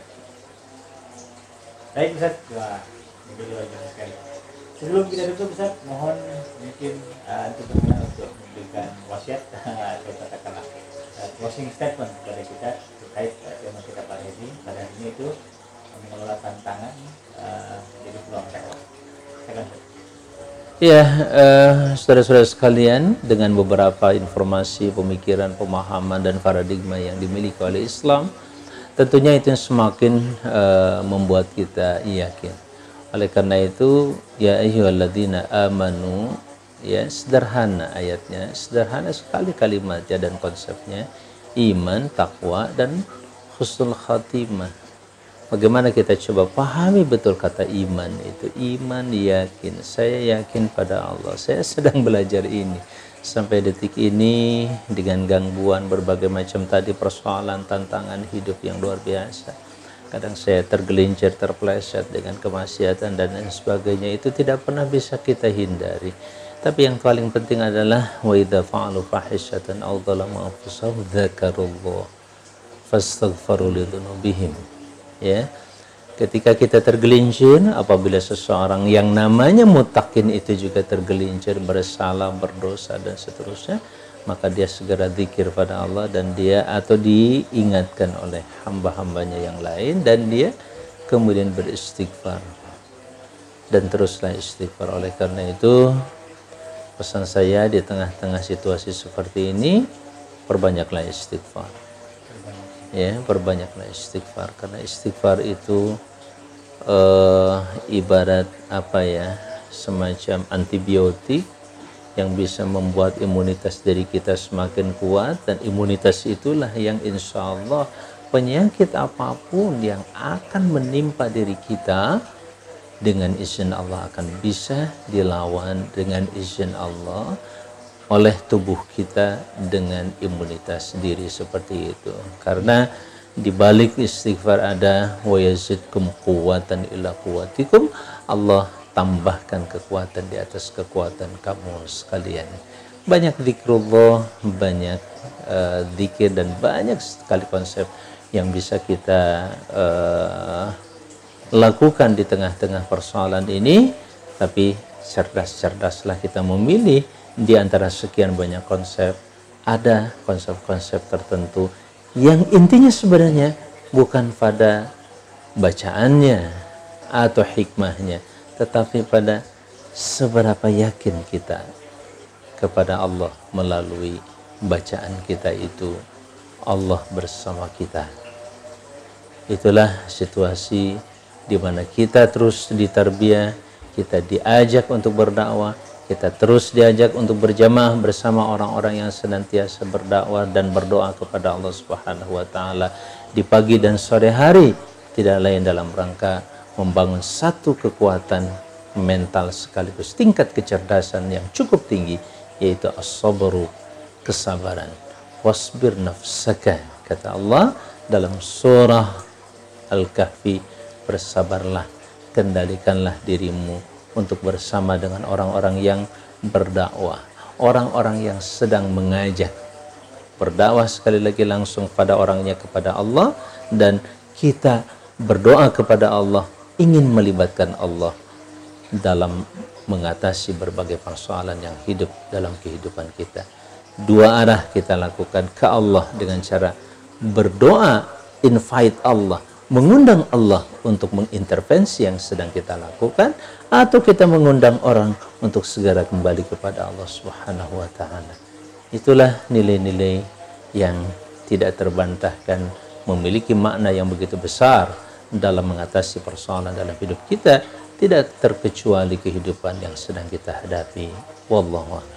Baik Ustaz. Sekali. Sebelum kita tutup Ustaz mohon mungkin uh, untuk untuk memberikan wasiat <laughs> atau katakanlah uh, closing statement kepada kita terkait tema kita pada ini pada hari ini itu mengelola tantangan uh, jadi peluang dakwah. Ya, saudara-saudara sekalian, dengan beberapa informasi, pemikiran, pemahaman, dan paradigma yang dimiliki oleh Islam, tentunya itu semakin uh, membuat kita yakin. Oleh karena itu, ya ayyuhalladzina amanu ya sederhana ayatnya sederhana sekali kalimatnya dan konsepnya iman takwa dan husnul khatimah. Bagaimana kita coba pahami betul kata iman itu? Iman yakin. Saya yakin pada Allah. Saya sedang belajar ini. Sampai detik ini dengan gangguan berbagai macam tadi persoalan tantangan hidup yang luar biasa. Kadang saya tergelincir terpleset dengan kemaksiatan dan lain sebagainya. Itu tidak pernah bisa kita hindari tapi yang paling penting adalah wa idza fa'alu fahishatan aw dzalamu anfusahum dzakarullah fastaghfaru lidzunubihim ya. Ketika kita tergelincir apabila seseorang yang namanya mutakin itu juga tergelincir bersalah berdosa dan seterusnya maka dia segera zikir pada Allah dan dia atau diingatkan oleh hamba-hambanya yang lain dan dia kemudian beristighfar. Dan teruslah istighfar. Oleh karena itu pesan saya di tengah-tengah situasi seperti ini perbanyaklah istighfar. Ya perbanyaklah istighfar. Karena istighfar itu uh, ibarat apa ya semacam antibiotik yang bisa membuat imunitas dari kita semakin kuat dan imunitas itulah yang insya Allah penyakit apa pun yang akan menimpa diri kita dengan izin Allah akan bisa dilawan dengan izin Allah oleh tubuh kita dengan imunitas diri seperti itu karena di balik istighfar ada wa yazidkum quwwatan ila quwwatikum Allah tambahkan kekuatan di atas kekuatan kamu sekalian. Banyak zikrullah, banyak uh, dan banyak sekali konsep yang bisa kita uh, lakukan di tengah-tengah persoalan ini, tapi cerdas-cerdaslah kita memilih di antara sekian banyak konsep ada konsep-konsep tertentu yang intinya sebenarnya bukan pada bacaannya atau hikmahnya tetapi pada seberapa yakin kita kepada Allah melalui bacaan kita itu Allah bersama kita. Itulah situasi di mana kita terus ditarbiyah, kita diajak untuk berdakwah, kita terus diajak untuk berjamaah bersama orang-orang yang senantiasa berdakwah dan berdoa kepada Allah Subhanahu wa taala. Di pagi dan sore hari tidak lain dalam rangka membangun satu kekuatan mental sekaligus tingkat kecerdasan yang cukup tinggi yaitu as-sabru kesabaran. Wasbir nafsaka kata Allah dalam surah Al-Kahfi bersabarlah kendalikanlah dirimu untuk bersama dengan orang-orang yang berdakwah orang-orang yang sedang mengajak berdakwah sekali lagi langsung pada orangnya kepada Allah dan kita berdoa kepada Allah ingin melibatkan Allah dalam mengatasi berbagai persoalan yang hidup dalam kehidupan kita. Dua arah kita lakukan ke Allah dengan cara berdoa, invite Allah, mengundang Allah untuk mengintervensi yang sedang kita lakukan atau kita mengundang orang untuk segera kembali kepada Allah Subhanahu wa taala. Itulah nilai-nilai yang tidak terbantahkan memiliki makna yang begitu besar dalam mengatasi persoalan dalam hidup kita tidak terkecuali kehidupan yang sedang kita hadapi wallahu a'lam